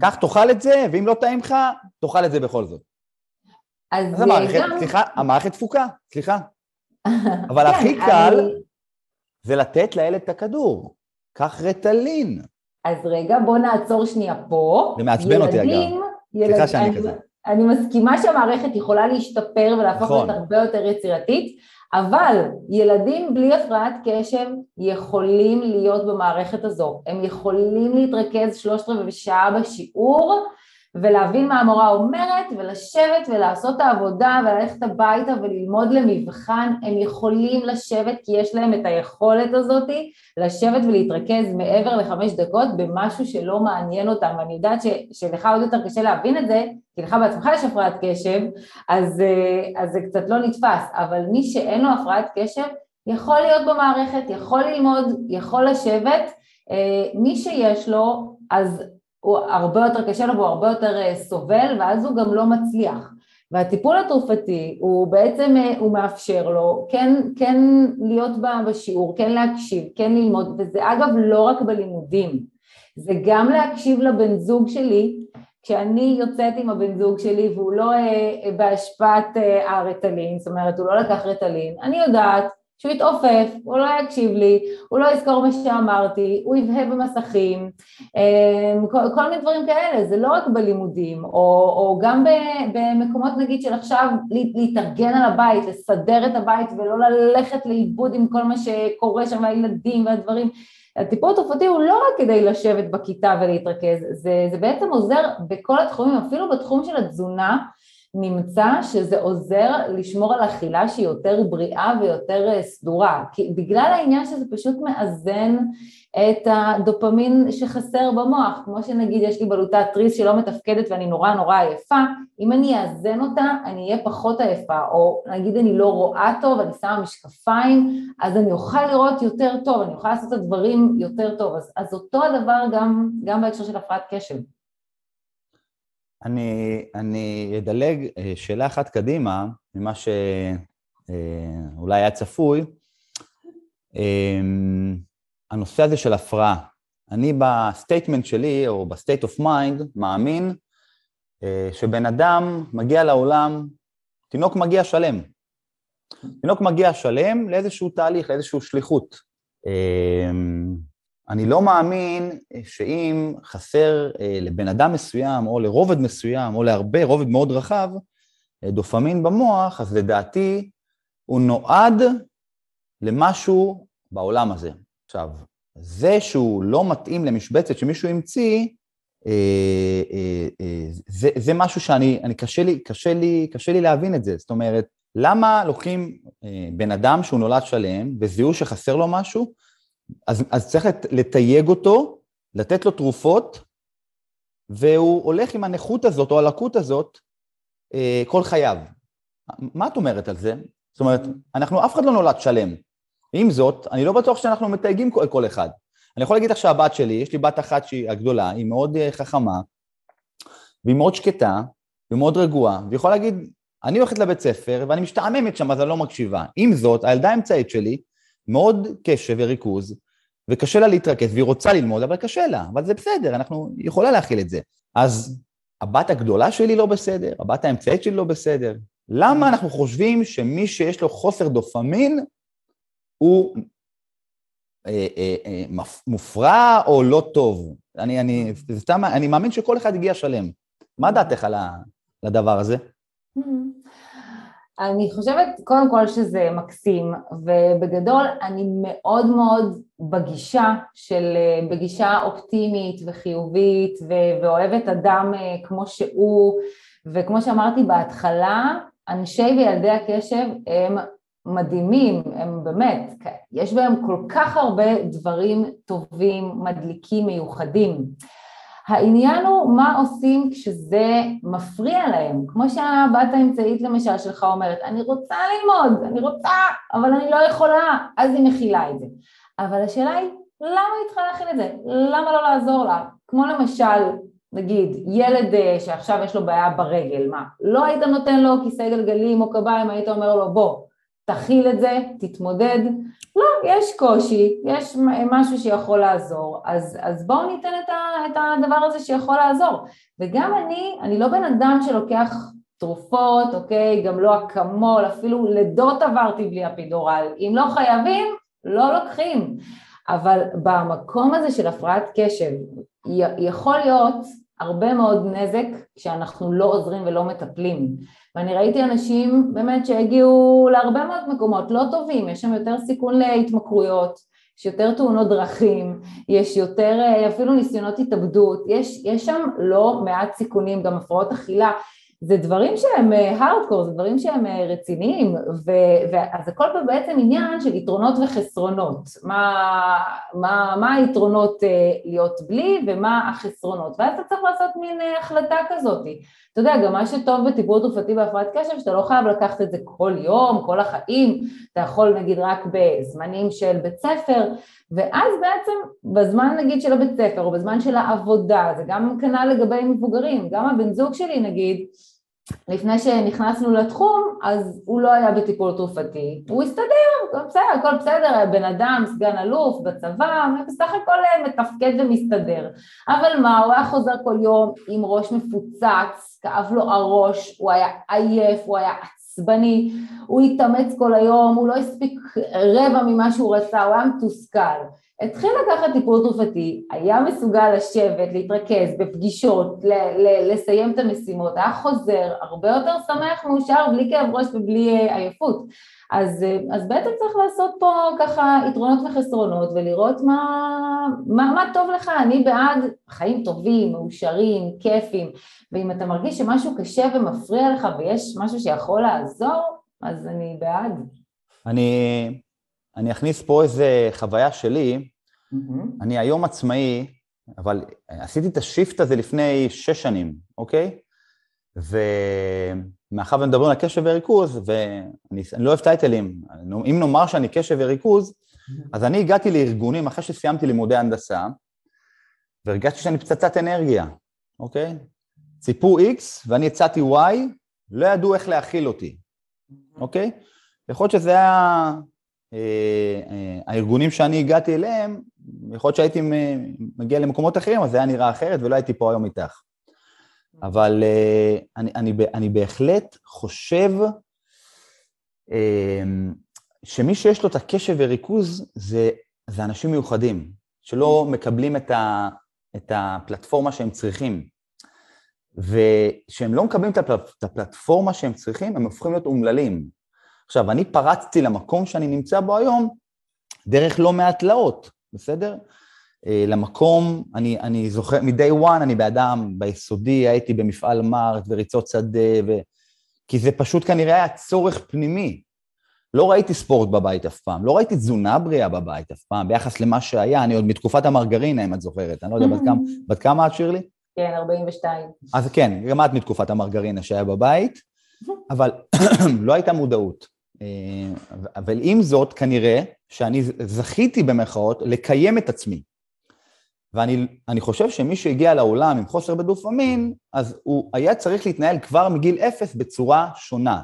קח תאכל את זה, ואם לא טעים לך, תאכל את זה בכל זאת. אז המערכת, גם... סליחה, המערכת תפוקה, סליחה. <laughs> אבל כן, הכי קל אני... זה לתת לילד את הכדור. קח רטלין. אז רגע, בוא נעצור שנייה פה. זה מעצבן אותי אגב. סליחה שאני כזה. אני מסכימה שהמערכת יכולה להשתפר ולהפוך נכון. להיות הרבה יותר יצירתית, אבל ילדים בלי הפרעת קשב יכולים להיות במערכת הזו, הם יכולים להתרכז שלושת רבעי שעה בשיעור ולהבין מה המורה אומרת ולשבת ולעשות את העבודה וללכת הביתה וללמוד למבחן, הם יכולים לשבת כי יש להם את היכולת הזאת לשבת ולהתרכז מעבר לחמש דקות במשהו שלא מעניין אותם. ואני יודעת ש, שלך עוד יותר קשה להבין את זה כי לך בעצמך יש הפרעת קשב אז, אז זה קצת לא נתפס. אבל מי שאין לו הפרעת קשב יכול להיות במערכת, יכול ללמוד, יכול לשבת. מי שיש לו אז הוא הרבה יותר קשה לו והוא הרבה יותר אה, סובל ואז הוא גם לא מצליח. והטיפול התרופתי הוא בעצם, אה, הוא מאפשר לו כן, כן להיות בשיעור, כן להקשיב, כן ללמוד, וזה אגב לא רק בלימודים, זה גם להקשיב לבן זוג שלי כשאני יוצאת עם הבן זוג שלי והוא לא אה, בהשפעת אה, הרטלין, זאת אומרת הוא לא לקח רטלין, אני יודעת שהוא יתעופף, הוא לא יקשיב לי, הוא לא יזכור מה שאמרתי, הוא יבהה במסכים, אמ, כל, כל מיני דברים כאלה, זה לא רק בלימודים, או, או גם במקומות נגיד של עכשיו להתארגן על הבית, לסדר את הבית ולא ללכת לאיבוד עם כל מה שקורה שם, הילדים והדברים. הטיפול התרופתי הוא לא רק כדי לשבת בכיתה ולהתרכז, זה, זה בעצם עוזר בכל התחומים, אפילו בתחום של התזונה, נמצא שזה עוזר לשמור על אכילה שהיא יותר בריאה ויותר אה, סדורה, כי בגלל העניין שזה פשוט מאזן את הדופמין שחסר במוח, כמו שנגיד יש לי בלוטת תריס שלא מתפקדת ואני נורא נורא עייפה, אם אני אאזן אותה אני אהיה פחות עייפה, או נגיד אני לא רואה טוב, אני שמה משקפיים, אז אני אוכל לראות יותר טוב, אני אוכל לעשות את הדברים יותר טוב, אז, אז אותו הדבר גם, גם בהקשר של הפרעת קשב. אני, אני אדלג אה, שאלה אחת קדימה, ממה שאולי אה, היה צפוי. אמ, הנושא הזה של הפרעה. אני ב statement שלי, או ב state of mind, מאמין אה, שבן אדם מגיע לעולם, תינוק מגיע שלם. תינוק מגיע שלם לאיזשהו תהליך, לאיזושהי שליחות. אני לא מאמין שאם חסר אה, לבן אדם מסוים, או לרובד מסוים, או להרבה, רובד מאוד רחב, אה, דופמין במוח, אז לדעתי הוא נועד למשהו בעולם הזה. עכשיו, זה שהוא לא מתאים למשבצת שמישהו המציא, אה, זה, זה משהו שאני, אני, קשה, לי, קשה, לי, קשה לי להבין את זה. זאת אומרת, למה לוקחים בן אדם שהוא נולד שלם, וזיהו שחסר לו משהו, אז, אז צריך לתייג אותו, לתת לו תרופות, והוא הולך עם הנכות הזאת או הלקות הזאת אה, כל חייו. מה את אומרת על זה? זאת אומרת, אנחנו, אף אחד לא נולד שלם. עם זאת, אני לא בטוח שאנחנו מתייגים כל, כל אחד. אני יכול להגיד לך שהבת שלי, יש לי בת אחת שהיא הגדולה, היא מאוד אה, חכמה, והיא מאוד שקטה, והיא מאוד רגועה, והיא יכולה להגיד, אני הולכת לבית ספר ואני משתעממת שם אז אני לא מקשיבה. עם זאת, הילדה האמצעית שלי, מאוד קשב וריכוז, וקשה לה להתרכז, והיא רוצה ללמוד, אבל קשה לה, אבל זה בסדר, אנחנו, יכולה להכיל את זה. אז הבת הגדולה שלי לא בסדר, הבת האמצעית שלי לא בסדר. למה אנחנו חושבים שמי שיש לו חוסר דופמין הוא אה, אה, אה, מופרע או לא טוב? אני, אני, סתם, אני מאמין שכל אחד הגיע שלם. מה דעתך על הדבר הזה? אני חושבת קודם כל שזה מקסים, ובגדול אני מאוד מאוד בגישה של, בגישה אופטימית וחיובית ואוהבת אדם אה, כמו שהוא, וכמו שאמרתי בהתחלה, אנשי וילדי הקשב הם מדהימים, הם באמת, יש בהם כל כך הרבה דברים טובים, מדליקים, מיוחדים. העניין הוא מה עושים כשזה מפריע להם, כמו שהבת האמצעית למשל שלך אומרת, אני רוצה ללמוד, אני רוצה, אבל אני לא יכולה, אז היא מכילה את זה. אבל השאלה היא, למה היא צריכה להכיל את זה? למה לא לעזור לה? כמו למשל, נגיד, ילד אה, שעכשיו יש לו בעיה ברגל, מה? לא היית נותן לו כיסא גלגלים או קביים, היית אומר לו, בוא, תכיל את זה, תתמודד. לא, יש קושי, יש משהו שיכול לעזור, אז, אז בואו ניתן את, ה, את הדבר הזה שיכול לעזור. וגם אני, אני לא בן אדם שלוקח תרופות, אוקיי, גם לא אקמול, אפילו לידות עברתי בלי אפידורל. אם לא חייבים, לא לוקחים. אבל במקום הזה של הפרעת קשב, יכול להיות הרבה מאוד נזק כשאנחנו לא עוזרים ולא מטפלים. ואני ראיתי אנשים באמת שהגיעו להרבה מאוד מקומות לא טובים, יש שם יותר סיכון להתמכרויות, יש יותר תאונות דרכים, יש יותר אה, אפילו ניסיונות התאבדות, יש, יש שם לא מעט סיכונים, גם הפרעות אכילה. זה דברים שהם הארדקור, אה, זה דברים שהם אה, רציניים, ואז הכל פה בעצם עניין של יתרונות וחסרונות, מה, מה, מה היתרונות אה, להיות בלי ומה החסרונות, ואז אתה צריך לעשות מין החלטה כזאת. אתה יודע, גם מה שטוב בטיפול תרופתי בהפרעת קשב, שאתה לא חייב לקחת את זה כל יום, כל החיים, אתה יכול נגיד רק בזמנים של בית ספר, ואז בעצם בזמן נגיד של הבית ספר או בזמן של העבודה, זה גם כנ"ל לגבי מבוגרים, גם הבן זוג שלי נגיד, לפני שנכנסנו לתחום, אז הוא לא היה בטיפול תרופתי, הוא הסתדר, בסדר, הכל בסדר, בן אדם, סגן אלוף, בצבא, בסך הכל מתפקד ומסתדר. אבל מה, הוא היה חוזר כל יום עם ראש מפוצץ, כאב לו הראש, הוא היה עייף, הוא היה עצבני, הוא התאמץ כל היום, הוא לא הספיק רבע ממה שהוא רצה, הוא היה מתוסכל. התחיל לקחת טיפול תרופתי, היה מסוגל לשבת, להתרכז בפגישות, ל- ל- לסיים את המשימות, היה חוזר, הרבה יותר שמח, מאושר, בלי כאב ראש ובלי אה, עייפות. אז, אה, אז בעצם צריך לעשות פה ככה יתרונות וחסרונות ולראות מה, מה, מה טוב לך, אני בעד חיים טובים, מאושרים, כיפים, ואם אתה מרגיש שמשהו קשה ומפריע לך ויש משהו שיכול לעזור, אז אני בעד. אני, אני אכניס פה איזה חוויה שלי, Mm-hmm. אני היום עצמאי, אבל עשיתי את השיפט הזה לפני שש שנים, אוקיי? ומאחר ומדברים על קשב וריכוז, ואני לא אוהב טייטלים, אם נאמר שאני קשב וריכוז, mm-hmm. אז אני הגעתי לארגונים אחרי שסיימתי לימודי הנדסה, והרגשתי שאני פצצת אנרגיה, אוקיי? ציפו X ואני הצעתי Y, לא ידעו איך להכיל אותי, mm-hmm. אוקיי? יכול להיות שזה היה הארגונים שאני הגעתי אליהם, יכול להיות שהייתי מגיע למקומות אחרים, אז זה היה נראה אחרת ולא הייתי פה היום איתך. אבל אה, אני, אני, אני בהחלט חושב שמי שיש לו את הקשב וריכוז זה, זה אנשים מיוחדים, שלא מקבלים את, ה, את הפלטפורמה שהם צריכים. וכשהם לא מקבלים את הפלטפורמה שהם צריכים, הם הופכים להיות אומללים. עכשיו, אני פרצתי למקום שאני נמצא בו היום דרך לא מעט תלאות, בסדר? אה, למקום, אני, אני זוכר, מ-day one אני באדם, ביסודי הייתי במפעל מארט וריצות שדה, ו... כי זה פשוט כנראה היה צורך פנימי. לא ראיתי ספורט בבית אף פעם, לא ראיתי תזונה בריאה בבית אף פעם, ביחס למה שהיה, אני עוד מתקופת המרגרינה, אם את זוכרת, אני לא יודע, בת כמה, בת כמה את, שירלי? כן, 42. אז כן, גם את מתקופת המרגרינה שהיה בבית, אבל <clears throat> לא הייתה מודעות. אבל עם זאת, כנראה שאני זכיתי במרכאות לקיים את עצמי. ואני חושב שמי שהגיע לעולם עם חוסר בדופמין, אז הוא היה צריך להתנהל כבר מגיל אפס בצורה שונה.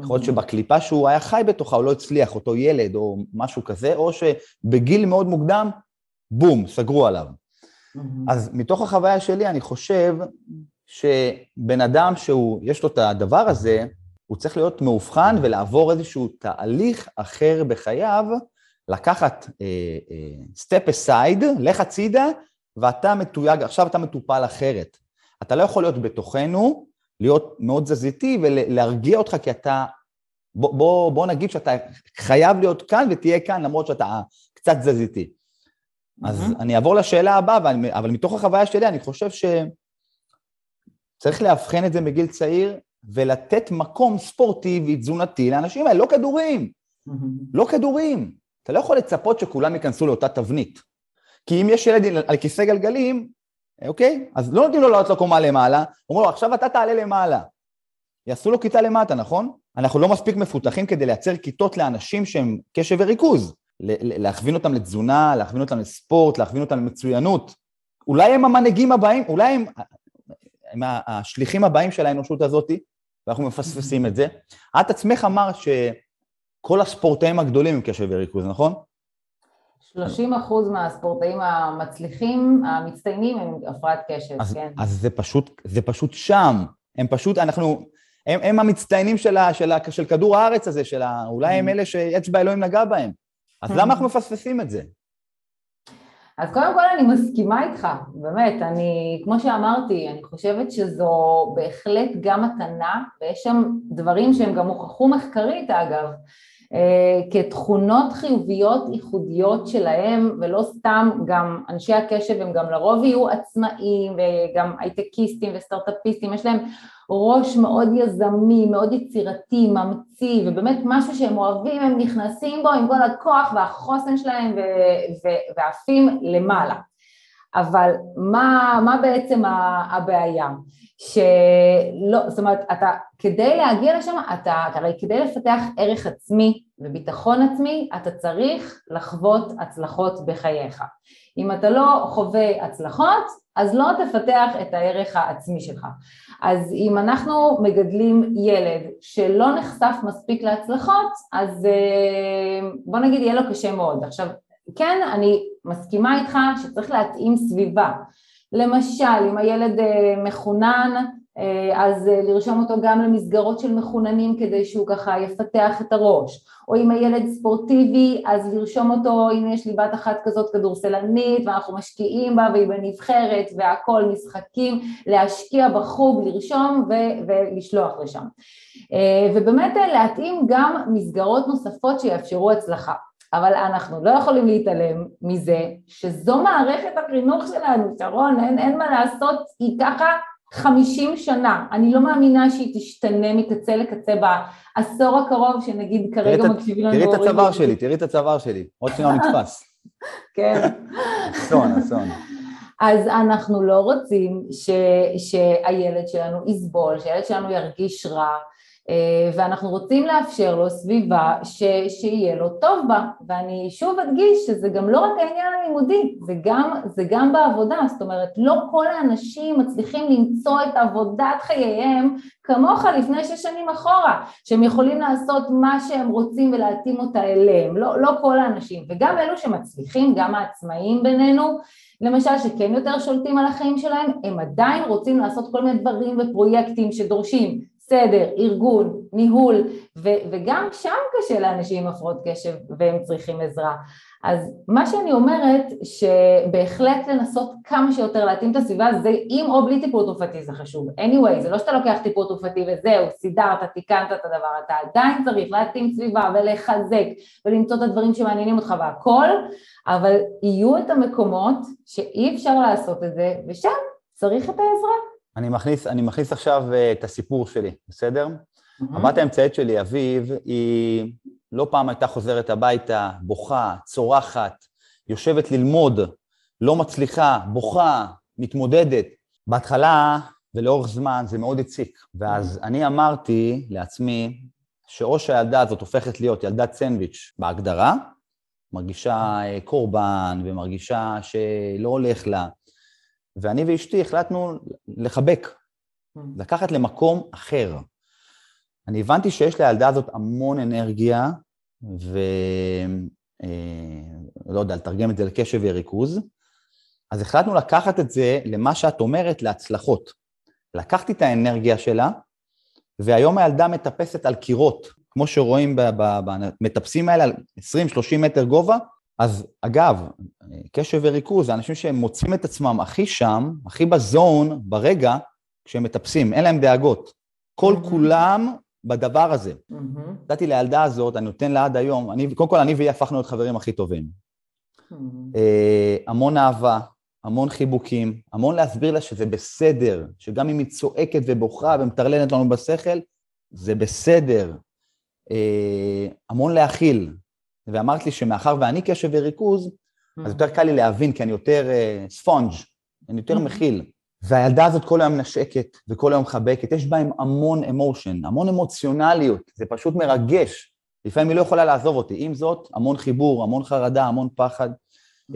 יכול להיות שבקליפה שהוא היה חי בתוכה הוא לא הצליח, אותו ילד או משהו כזה, או שבגיל מאוד מוקדם, בום, סגרו עליו. אז מתוך החוויה שלי אני חושב שבן אדם שהוא, יש לו את הדבר הזה, הוא צריך להיות מאובחן ולעבור איזשהו תהליך אחר בחייו, לקחת סטפ uh, אסייד, uh, לך הצידה, ואתה מתויג, עכשיו אתה מטופל אחרת. אתה לא יכול להיות בתוכנו, להיות מאוד תזזיתי ולהרגיע אותך כי אתה, בוא, בוא, בוא נגיד שאתה חייב להיות כאן ותהיה כאן למרות שאתה קצת תזזיתי. Mm-hmm. אז אני אעבור לשאלה הבאה, אבל מתוך החוויה שלי אני חושב שצריך לאבחן את זה מגיל צעיר, ולתת מקום ספורטיבי, תזונתי לאנשים האלה, לא כדורים. לא כדורים. אתה לא יכול לצפות שכולם ייכנסו לאותה תבנית. כי אם יש ילד על כיסא גלגלים, אוקיי? אז לא נותנים לו לעלות לקומה למעלה, אומרים לו, עכשיו אתה תעלה למעלה. יעשו לו כיתה למטה, נכון? אנחנו לא מספיק מפותחים כדי לייצר כיתות לאנשים שהם קשב וריכוז. להכווין אותם לתזונה, להכווין אותם לספורט, להכווין אותם למצוינות. אולי הם המנהיגים הבאים, אולי הם, הם השליחים הבאים של האנושות הזאת, ואנחנו מפספסים את זה. את עצמך אמרת שכל הספורטאים הגדולים הם קשב וריכוז, נכון? 30 אחוז מהספורטאים המצליחים, המצטיינים, הם הפרעת קשב, אז, כן. אז זה פשוט, זה פשוט שם. הם פשוט, אנחנו, הם, הם המצטיינים של, ה, של, ה, של כדור הארץ הזה, של ה, אולי הם mm-hmm. אלה שאצבע אלוהים נגע בהם. אז למה אנחנו מפספסים את זה? אז קודם כל אני מסכימה איתך, באמת, אני, כמו שאמרתי, אני חושבת שזו בהחלט גם מתנה, ויש שם דברים שהם גם הוכחו מחקרית אגב, כתכונות חיוביות ייחודיות שלהם, ולא סתם גם אנשי הקשב הם גם לרוב יהיו עצמאים וגם הייטקיסטים וסטארט-אפיסטים, יש להם ראש מאוד יזמי, מאוד יצירתי, ממציא, ובאמת משהו שהם אוהבים, הם נכנסים בו עם כל הכוח והחוסן שלהם ועפים למעלה. אבל מה, מה בעצם הבעיה? שלא, זאת אומרת, אתה, כדי להגיע לשם, אתה, הרי כדי לפתח ערך עצמי וביטחון עצמי, אתה צריך לחוות הצלחות בחייך. אם אתה לא חווה הצלחות, אז לא תפתח את הערך העצמי שלך. אז אם אנחנו מגדלים ילד שלא נחשף מספיק להצלחות, אז אה, בוא נגיד יהיה לו קשה מאוד. עכשיו, כן, אני מסכימה איתך שצריך להתאים סביבה. למשל, אם הילד אה, מחונן, אה, אז אה, לרשום אותו גם למסגרות של מחוננים כדי שהוא ככה יפתח את הראש, או אם הילד ספורטיבי אז לרשום אותו אם יש לי בת אחת כזאת כדורסלנית ואנחנו משקיעים בה והיא בנבחרת והכל משחקים, להשקיע בחוג, לרשום ו- ולשלוח לשם. ובאמת להתאים גם מסגרות נוספות שיאפשרו הצלחה אבל אנחנו לא יכולים להתעלם מזה שזו מערכת החינוך שלנו, שרון, אין, אין מה לעשות, היא ככה חמישים שנה, אני לא מאמינה שהיא תשתנה מקצה לקצה בעשור הקרוב, שנגיד כרגע מקשיבים לנו... תראי את הצוואר שלי, תראי את הצוואר שלי, עוד שניה נתפס. <laughs> כן. אסון, אסון. אז אנחנו לא רוצים ש, שהילד שלנו יסבול, שהילד שלנו ירגיש רע, ואנחנו רוצים לאפשר לו סביבה ש, שיהיה לו טוב בה. ואני שוב אדגיש שזה גם לא רק העניין הלימודי זה גם, זה גם בעבודה. זאת אומרת לא כל האנשים מצליחים למצוא את עבודת חייהם כמוך לפני שש שנים אחורה שהם יכולים לעשות מה שהם רוצים ולהתאים אותה אליהם. לא, לא כל האנשים. וגם אלו שמצליחים גם העצמאים בינינו למשל שכן יותר שולטים על החיים שלהם הם עדיין רוצים לעשות כל מיני דברים ופרויקטים שדורשים סדר, ארגון, ניהול, ו- וגם שם קשה לאנשים עם הפרעות קשב והם צריכים עזרה. אז מה שאני אומרת, שבהחלט לנסות כמה שיותר להתאים את הסביבה, זה עם או בלי טיפול תרופתי זה חשוב. anyway, זה לא שאתה לוקח טיפול תרופתי וזהו, סידרת, תיקנת את הדבר, אתה עדיין צריך להתאים סביבה ולחזק ולמצוא את הדברים שמעניינים אותך והכל, אבל יהיו את המקומות שאי אפשר לעשות את זה, ושם צריך את העזרה. אני מכניס, אני מכניס עכשיו אה, את הסיפור שלי, בסדר? Mm-hmm. הבת האמצעית שלי, אביב, היא לא פעם הייתה חוזרת הביתה, בוכה, צורחת, יושבת ללמוד, לא מצליחה, בוכה, מתמודדת. בהתחלה ולאורך זמן זה מאוד הציק, ואז mm-hmm. אני אמרתי לעצמי שאו שהילדה הזאת הופכת להיות ילדת סנדוויץ' בהגדרה, מרגישה אה, קורבן ומרגישה שלא הולך לה, ואני ואשתי החלטנו לחבק, mm. לקחת למקום אחר. אני הבנתי שיש לילדה הזאת המון אנרגיה, ולא אה, יודע, לתרגם את זה לקשב וריכוז, אז החלטנו לקחת את זה למה שאת אומרת, להצלחות. לקחתי את האנרגיה שלה, והיום הילדה מטפסת על קירות, כמו שרואים במטפסים האלה, על 20-30 מטר גובה, אז אגב, קשב וריכוז זה אנשים שהם מוצאים את עצמם הכי שם, הכי בזון, ברגע, כשהם מטפסים, אין להם דאגות. כל mm-hmm. כולם בדבר הזה. נתתי mm-hmm. לילדה הזאת, אני נותן לה עד היום, אני, קודם כל אני והיא הפכנו להיות חברים הכי טובים. Mm-hmm. אה, המון אהבה, המון חיבוקים, המון להסביר לה שזה בסדר, שגם אם היא צועקת ובוכה ומטרלנת לנו בשכל, זה בסדר. אה, המון להכיל, ואמרת לי שמאחר ואני קשב וריכוז, אז יותר קל לי להבין, כי אני יותר ספונג', אה, אני יותר מכיל. והילדה הזאת כל היום נשקת וכל היום מחבקת, יש בהם המון אמושן, המון אמוציונליות, זה פשוט מרגש. לפעמים היא לא יכולה לעזוב אותי. עם זאת, המון חיבור, המון חרדה, המון פחד,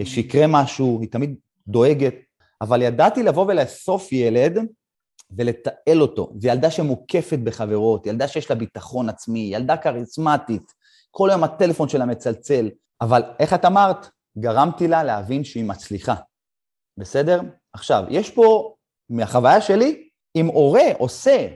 אה, שיקרה משהו, היא תמיד דואגת. אבל ידעתי לבוא ולאסוף ילד ולתעל אותו. זו ילדה שמוקפת בחברות, ילדה שיש לה ביטחון עצמי, ילדה כריזמטית, כל היום הטלפון שלה מצלצל, אבל איך את אמרת? גרמתי לה להבין שהיא מצליחה, בסדר? עכשיו, יש פה, מהחוויה שלי, אם הורה עושה,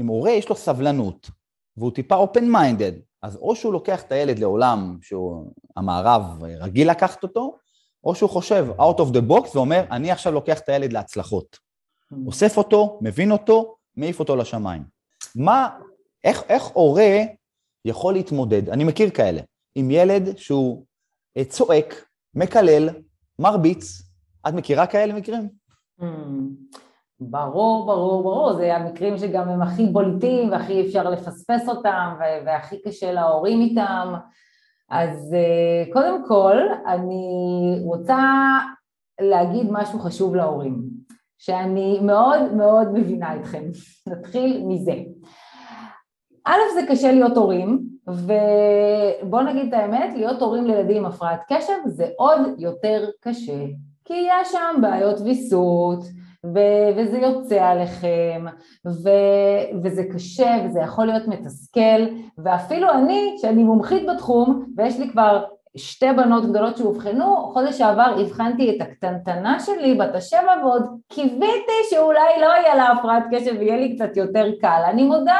אם הורה יש לו סבלנות, והוא טיפה open minded, אז או שהוא לוקח את הילד לעולם שהמערב רגיל לקחת אותו, או שהוא חושב out of the box ואומר, אני עכשיו לוקח את הילד להצלחות. Mm. אוסף אותו, מבין אותו, מעיף אותו לשמיים. מה, איך, איך הורה יכול להתמודד, אני מכיר כאלה, עם ילד שהוא אה, צועק, מקלל, מרביץ, את מכירה כאלה מקרים? Mm. ברור, ברור, ברור, זה המקרים שגם הם הכי בולטים והכי אפשר לפספס אותם והכי קשה להורים איתם. אז אה, קודם כל, אני רוצה להגיד משהו חשוב להורים, שאני מאוד מאוד מבינה אתכם. <laughs> נתחיל מזה. א', זה קשה להיות הורים, ובואו נגיד את האמת, להיות הורים לילדים עם הפרעת קשב זה עוד יותר קשה, כי יש שם בעיות ויסות, ו- וזה יוצא עליכם, ו- וזה קשה, וזה יכול להיות מתסכל, ואפילו אני, שאני מומחית בתחום, ויש לי כבר שתי בנות גדולות שאובחנו, חודש שעבר הבחנתי את הקטנטנה שלי, בת השבע, ועוד קיוויתי שאולי לא יהיה לה הפרעת קשב ויהיה לי קצת יותר קל. אני מודה,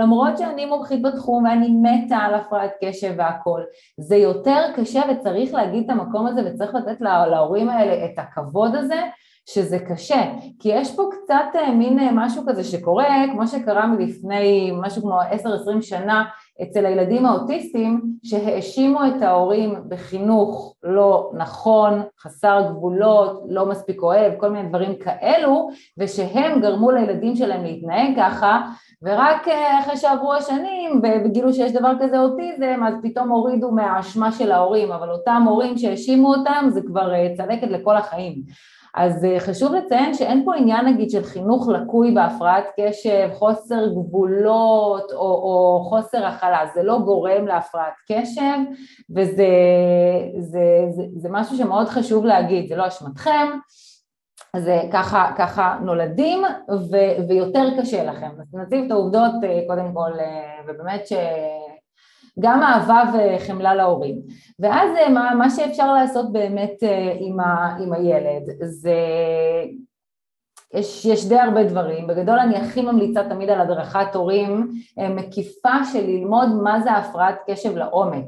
למרות שאני מומחית בתחום ואני מתה על הפרעת קשב והכול. זה יותר קשה וצריך להגיד את המקום הזה וצריך לתת להורים האלה את הכבוד הזה, שזה קשה, כי יש פה קצת אה, מין אה, משהו כזה שקורה, כמו שקרה מלפני משהו כמו 10-20 שנה אצל הילדים האוטיסטים, שהאשימו את ההורים בחינוך לא נכון, חסר גבולות, לא מספיק אוהב, כל מיני דברים כאלו, ושהם גרמו לילדים שלהם להתנהג ככה, ורק אה, אחרי שעברו השנים וגילו שיש דבר כזה אוטיזם, אז פתאום הורידו מהאשמה של ההורים, אבל אותם הורים שהאשימו אותם זה כבר צלקת לכל החיים. אז אה, חשוב לציין שאין פה עניין נגיד של חינוך לקוי בהפרעת קשב, חוסר גבולות או, או חוסר הכלה, זה לא גורם להפרעת קשב וזה זה, זה, זה משהו שמאוד חשוב להגיד, זה לא אשמתכם, אז אה, ככה, ככה נולדים ו, ויותר קשה לכם. אז נציב את העובדות אה, קודם כל ובאמת ש... גם אהבה וחמלה להורים. ואז אה, מה, מה שאפשר לעשות באמת אה, עם, ה, עם הילד זה יש, יש די הרבה דברים, בגדול אני הכי ממליצה תמיד על הדרכת הורים אה, מקיפה של ללמוד מה זה הפרעת קשב לעומק.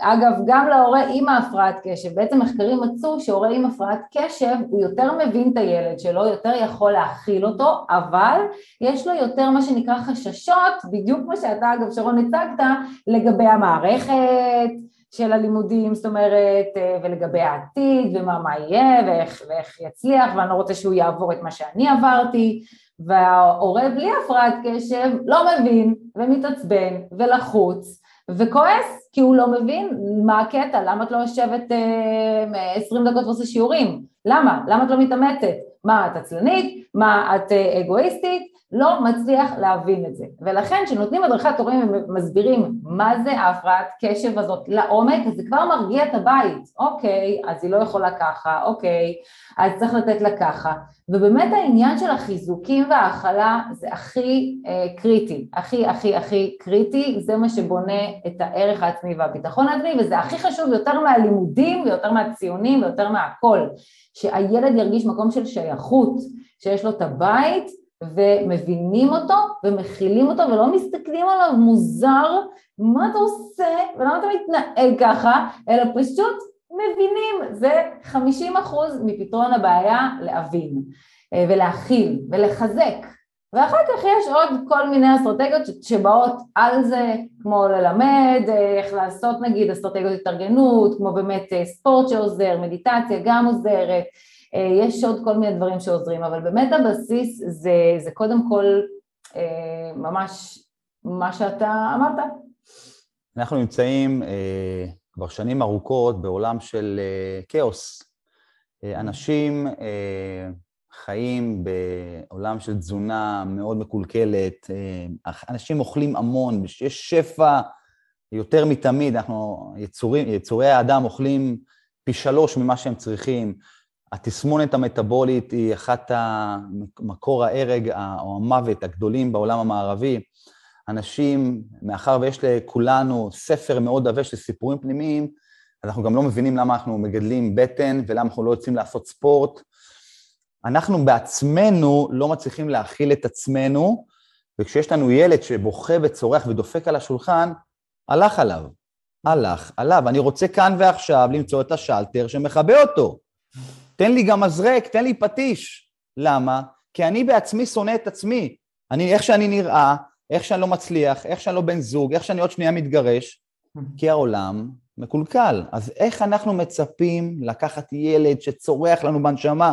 אגב, גם להורה עם ההפרעת קשב, בעצם מחקרים מצאו שהורה עם הפרעת קשב הוא יותר מבין את הילד שלו, יותר יכול להכיל אותו, אבל יש לו יותר מה שנקרא חששות, בדיוק כמו שאתה אגב שרון הצגת, לגבי המערכת של הלימודים, זאת אומרת, ולגבי העתיד ומה מה יהיה ואיך, ואיך יצליח, ואני לא רוצה שהוא יעבור את מה שאני עברתי, וההורה בלי הפרעת קשב לא מבין ומתעצבן ולחוץ וכועס כי הוא לא מבין מה הקטע, למה את לא יושבת אה, 20 דקות ועושה שיעורים? למה? למה את לא מתאמצת? מה, את עצלנית? מה, את אה, אגואיסטית? לא מצליח להבין את זה. ולכן כשנותנים הדרכת הורים ומסבירים מה זה ההפרעת קשב הזאת לעומק, זה כבר מרגיע את הבית. אוקיי, אז היא לא יכולה ככה, אוקיי, אז צריך לתת לה ככה. ובאמת העניין של החיזוקים וההכלה זה הכי אה, קריטי, הכי הכי הכי קריטי, זה מה שבונה את הערך העצמי והביטחון העצמי, וזה הכי חשוב יותר מהלימודים ויותר מהציונים ויותר מהכל, שהילד ירגיש מקום של שייכות, שיש לו את הבית ומבינים אותו ומכילים אותו ולא מסתכלים עליו מוזר, מה אתה עושה? ולמה אתה מתנהג ככה, אלא פשוט מבינים, זה 50 אחוז מפתרון הבעיה להבין אה, ולהכיל ולחזק. ואחר כך יש עוד כל מיני אסטרטגיות שבאות על זה, כמו ללמד, אה, איך לעשות נגיד אסטרטגיות התארגנות, כמו באמת אה, ספורט שעוזר, מדיטציה גם עוזרת, יש עוד כל מיני דברים שעוזרים, אבל באמת הבסיס זה, זה קודם כל ממש מה שאתה אמרת. אנחנו נמצאים כבר שנים ארוכות בעולם של כאוס. Uh, אנשים חיים בעולם של תזונה מאוד מקולקלת, אנשים אוכלים המון, יש שפע יותר מתמיד, אנחנו, יצורים, יצורי האדם אוכלים פי שלוש ממה שהם צריכים. התסמונת המטבולית היא אחת המקור ההרג או המוות הגדולים בעולם המערבי. אנשים, מאחר ויש לכולנו ספר מאוד עבה של סיפורים פנימיים, אנחנו גם לא מבינים למה אנחנו מגדלים בטן ולמה אנחנו לא יוצאים לעשות ספורט. אנחנו בעצמנו לא מצליחים להכיל את עצמנו, וכשיש לנו ילד שבוכה וצורח ודופק על השולחן, הלך עליו. הלך עליו. אני רוצה כאן ועכשיו למצוא את השלטר שמכבה אותו. תן לי גם מזרק, תן לי פטיש. למה? כי אני בעצמי שונא את עצמי. אני, איך שאני נראה, איך שאני לא מצליח, איך שאני לא בן זוג, איך שאני עוד שנייה מתגרש, <laughs> כי העולם מקולקל. אז איך אנחנו מצפים לקחת ילד שצורח לנו בנשמה?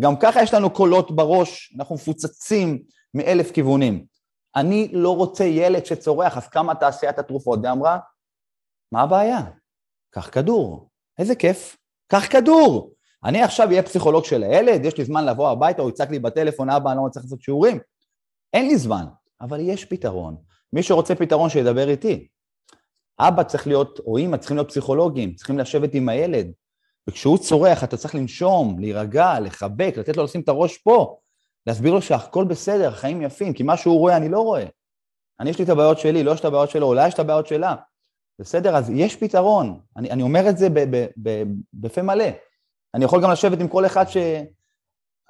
גם ככה יש לנו קולות בראש, אנחנו מפוצצים מאלף כיוונים. אני לא רוצה ילד שצורח, אז קמה תעשיית התרופות ואמרה, מה הבעיה? קח כדור. איזה כיף. קח כדור. אני עכשיו אהיה פסיכולוג של הילד, יש לי זמן לבוא הביתה, הוא יצעק לי בטלפון, אבא, אני לא מצליח לעשות שיעורים. אין לי זמן, אבל יש פתרון. מי שרוצה פתרון, שידבר איתי. אבא צריך להיות, או אמא צריכים להיות פסיכולוגים, צריכים לשבת עם הילד. וכשהוא צורח, אתה צריך לנשום, להירגע, לחבק, לתת לו לשים את הראש פה, להסביר לו שהכל בסדר, החיים יפים, כי מה שהוא רואה אני לא רואה. אני יש לי את הבעיות שלי, לא יש את הבעיות שלו, אולי יש את הבעיות שלה. בסדר? אז יש פתרון. אני, אני אומר את זה בפה מלא. אני יכול גם לשבת עם כל אחד ש...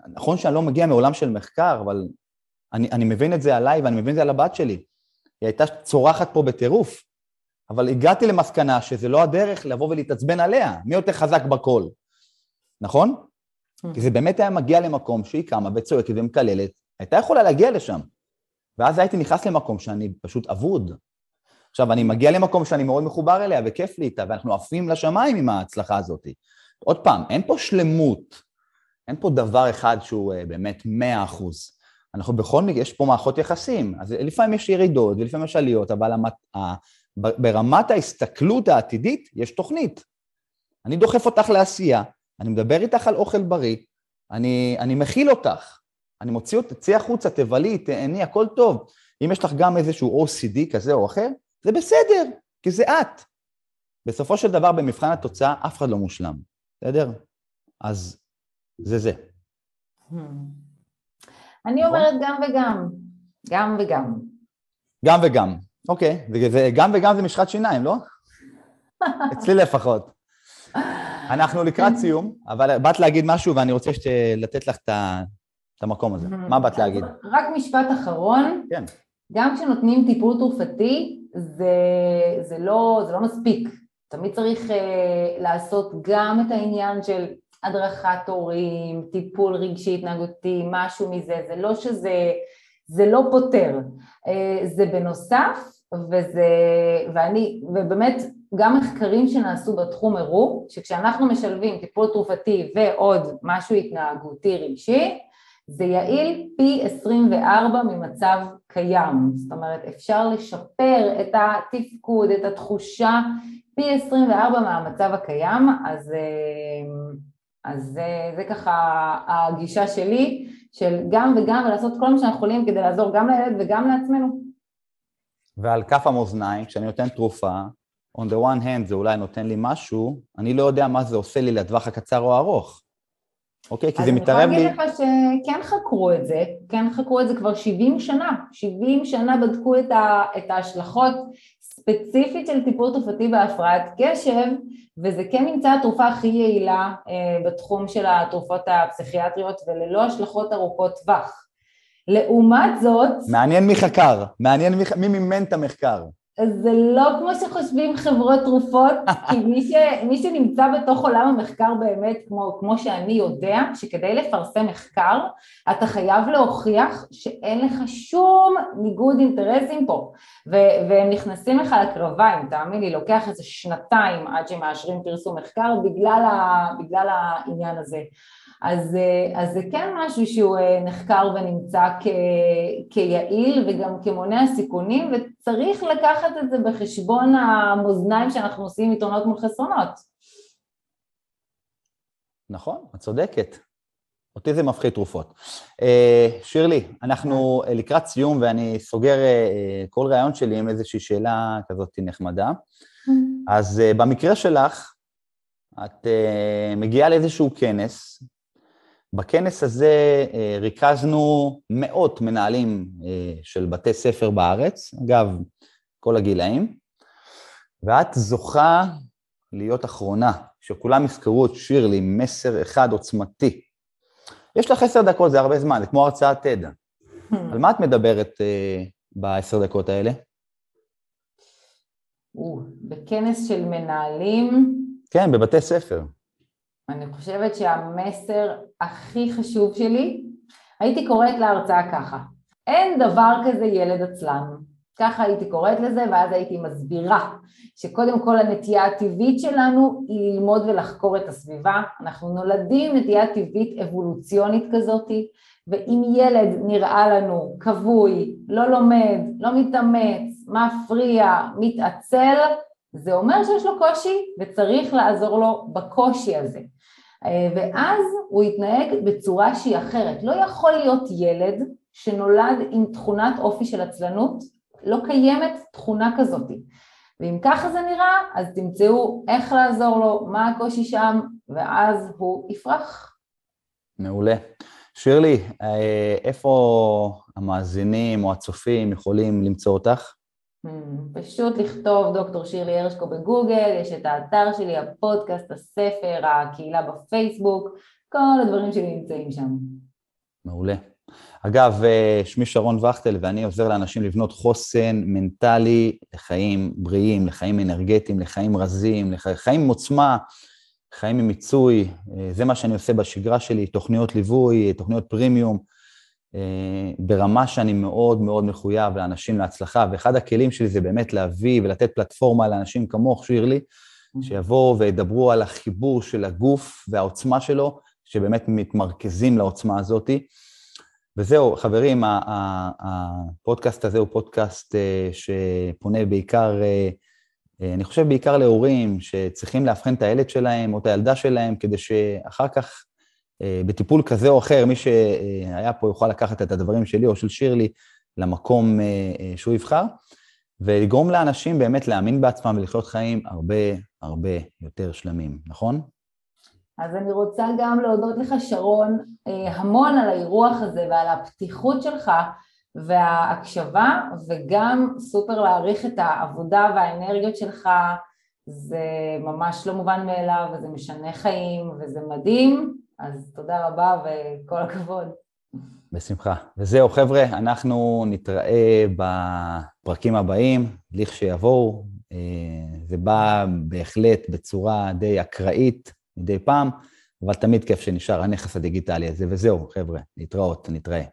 נכון שאני לא מגיע מעולם של מחקר, אבל אני, אני מבין את זה עליי ואני מבין את זה על הבת שלי. היא הייתה צורחת פה בטירוף, אבל הגעתי למסקנה שזה לא הדרך לבוא ולהתעצבן עליה. מי יותר חזק בקול, נכון? כי זה באמת היה מגיע למקום שהיא קמה וצועקת ומקללת, הייתה יכולה להגיע לשם. ואז הייתי נכנס למקום שאני פשוט אבוד. עכשיו, אני מגיע למקום שאני מאוד מחובר אליה וכיף לי איתה, ואנחנו עפים לשמיים עם ההצלחה הזאת. עוד פעם, אין פה שלמות, אין פה דבר אחד שהוא אה, באמת מאה אחוז. אנחנו בכל מקרה, יש פה מערכות יחסים, אז לפעמים יש ירידות ולפעמים יש עליות, אבל המת, ה, ברמת ההסתכלות העתידית יש תוכנית. אני דוחף אותך לעשייה, אני מדבר איתך על אוכל בריא, אני, אני מכיל אותך, אני מוציא אותך, צאי החוצה, תבלי, תהני, הכל טוב. אם יש לך גם איזשהו OCD כזה או אחר, זה בסדר, כי זה את. בסופו של דבר, במבחן התוצאה, אף אחד לא מושלם, בסדר? אז זה זה. Hmm. אני נכון? אומרת גם וגם, גם וגם. גם וגם, אוקיי. זה, גם וגם זה משחת שיניים, לא? <laughs> אצלי לפחות. אנחנו לקראת סיום, אבל באת להגיד משהו ואני רוצה לתת לך את המקום הזה. מה באת להגיד? רק משפט אחרון. כן. גם כשנותנים טיפול תרופתי, זה, זה, לא, זה לא מספיק. תמיד צריך uh, לעשות גם את העניין של הדרכת הורים, טיפול רגשי התנהגותי, משהו מזה, זה לא שזה, זה לא פותר, uh, זה בנוסף, וזה, ואני, ובאמת גם מחקרים שנעשו בתחום הראו שכשאנחנו משלבים טיפול תרופתי ועוד משהו התנהגותי רגשי, זה יעיל פי 24 ממצב קיים, זאת אומרת אפשר לשפר את התפקוד, את התחושה פי 24 מהמצב הקיים, אז, אה, אז זה, זה ככה הגישה שלי של גם וגם ולעשות כל מה שאנחנו יכולים כדי לעזור גם לילד וגם לעצמנו. ועל כף המאזניים, כשאני נותן תרופה, on the one hand זה אולי נותן לי משהו, אני לא יודע מה זה עושה לי לטווח הקצר או הארוך. אוקיי? כי זה מתערב לי... אז אני יכולה להגיד לך שכן חקרו את זה, כן חקרו את זה כבר 70 שנה. 70 שנה בדקו את, ה, את ההשלכות ספציפית של טיפול תרופתי בהפרעת קשב, וזה כן נמצא התרופה הכי יעילה אה, בתחום של התרופות הפסיכיאטריות וללא השלכות ארוכות טווח. לעומת זאת... מעניין מי חקר, מעניין מי, מי מימן את המחקר. זה לא כמו שחושבים חברות תרופות, <laughs> כי מי, ש, מי שנמצא בתוך עולם המחקר באמת, כמו, כמו שאני יודע, שכדי לפרסם מחקר, אתה חייב להוכיח שאין לך שום ניגוד אינטרסים פה, ו, והם נכנסים לך לקרביים, תאמין לי, לוקח איזה שנתיים עד שמאשרים פרסום מחקר בגלל, ה, בגלל העניין הזה. אז, אה, אז זה כן משהו שהוא אה, נחקר ונמצא כ, כיעיל וגם כמונע סיכונים וצריך לקחת את זה בחשבון המאזניים שאנחנו עושים יתרונות מול חסרונות. נכון, את צודקת. אותי זה מפחית תרופות. אה, שירלי, אנחנו לקראת סיום ואני סוגר כל ראיון שלי עם איזושהי שאלה כזאת נחמדה. Mm-hmm. אז במקרה שלך, את מגיעה לאיזשהו כנס, בכנס הזה אה, ריכזנו מאות מנהלים אה, של בתי ספר בארץ, אגב, כל הגילאים, ואת זוכה להיות אחרונה, שכולם יזכרו את שירלי, מסר אחד עוצמתי. יש לך עשר דקות, זה הרבה זמן, זה כמו הרצאת TED. על מה את מדברת uh, בעשר דקות האלה? בכנס של מנהלים. כן, בבתי ספר. אני חושבת שהמסר הכי חשוב שלי, הייתי קוראת להרצאה ככה, אין דבר כזה ילד עצלן. ככה הייתי קוראת לזה, ואז הייתי מסבירה שקודם כל הנטייה הטבעית שלנו היא ללמוד ולחקור את הסביבה. אנחנו נולדים נטייה טבעית אבולוציונית כזאתי, ואם ילד נראה לנו כבוי, לא לומד, לא מתאמץ, מפריע, מתעצל, זה אומר שיש לו קושי וצריך לעזור לו בקושי הזה. ואז הוא יתנהג בצורה שהיא אחרת. לא יכול להיות ילד שנולד עם תכונת אופי של עצלנות, לא קיימת תכונה כזאת. ואם ככה זה נראה, אז תמצאו איך לעזור לו, מה הקושי שם, ואז הוא יפרח. מעולה. שירלי, אה, איפה המאזינים או הצופים יכולים למצוא אותך? Hmm, פשוט לכתוב דוקטור שירלי הרשקו בגוגל, יש את האתר שלי, הפודקאסט, הספר, הקהילה בפייסבוק, כל הדברים שלי נמצאים שם. מעולה. אגב, אה, שמי שרון וכטל ואני עוזר לאנשים לבנות חוסן מנטלי לחיים בריאים, לחיים אנרגטיים, לחיים רזים, לחיים עם עוצמה, חיים עם מיצוי. אה, זה מה שאני עושה בשגרה שלי, תוכניות ליווי, תוכניות פרימיום, אה, ברמה שאני מאוד מאוד מחויב לאנשים להצלחה, ואחד הכלים שלי זה באמת להביא ולתת פלטפורמה לאנשים כמוך, שירלי, שיבואו וידברו על החיבור של הגוף והעוצמה שלו, שבאמת מתמרכזים לעוצמה הזאתי. וזהו, חברים, הפודקאסט הזה הוא פודקאסט אה, שפונה בעיקר, אה, אה, אני חושב בעיקר להורים שצריכים לאבחן את הילד שלהם או את הילדה שלהם, כדי שאחר כך, בטיפול כזה או אחר, מי שהיה פה יוכל לקחת את הדברים שלי או של שירלי למקום שהוא יבחר, ולגרום לאנשים באמת להאמין בעצמם ולחיות חיים הרבה הרבה יותר שלמים, נכון? אז אני רוצה גם להודות לך, שרון, אה, המון על האירוח הזה ועל הפתיחות שלך וההקשבה, וגם סופר להעריך את העבודה והאנרגיות שלך. זה ממש לא מובן מאליו, וזה משנה חיים, וזה מדהים, אז תודה רבה וכל הכבוד. בשמחה. וזהו, חבר'ה, אנחנו נתראה בפרקים הבאים, לכשיבואו. אה, זה בא בהחלט בצורה די אקראית. מדי פעם, אבל תמיד כיף שנשאר הנכס הדיגיטלי הזה, וזהו, חבר'ה, להתראות, נתראה.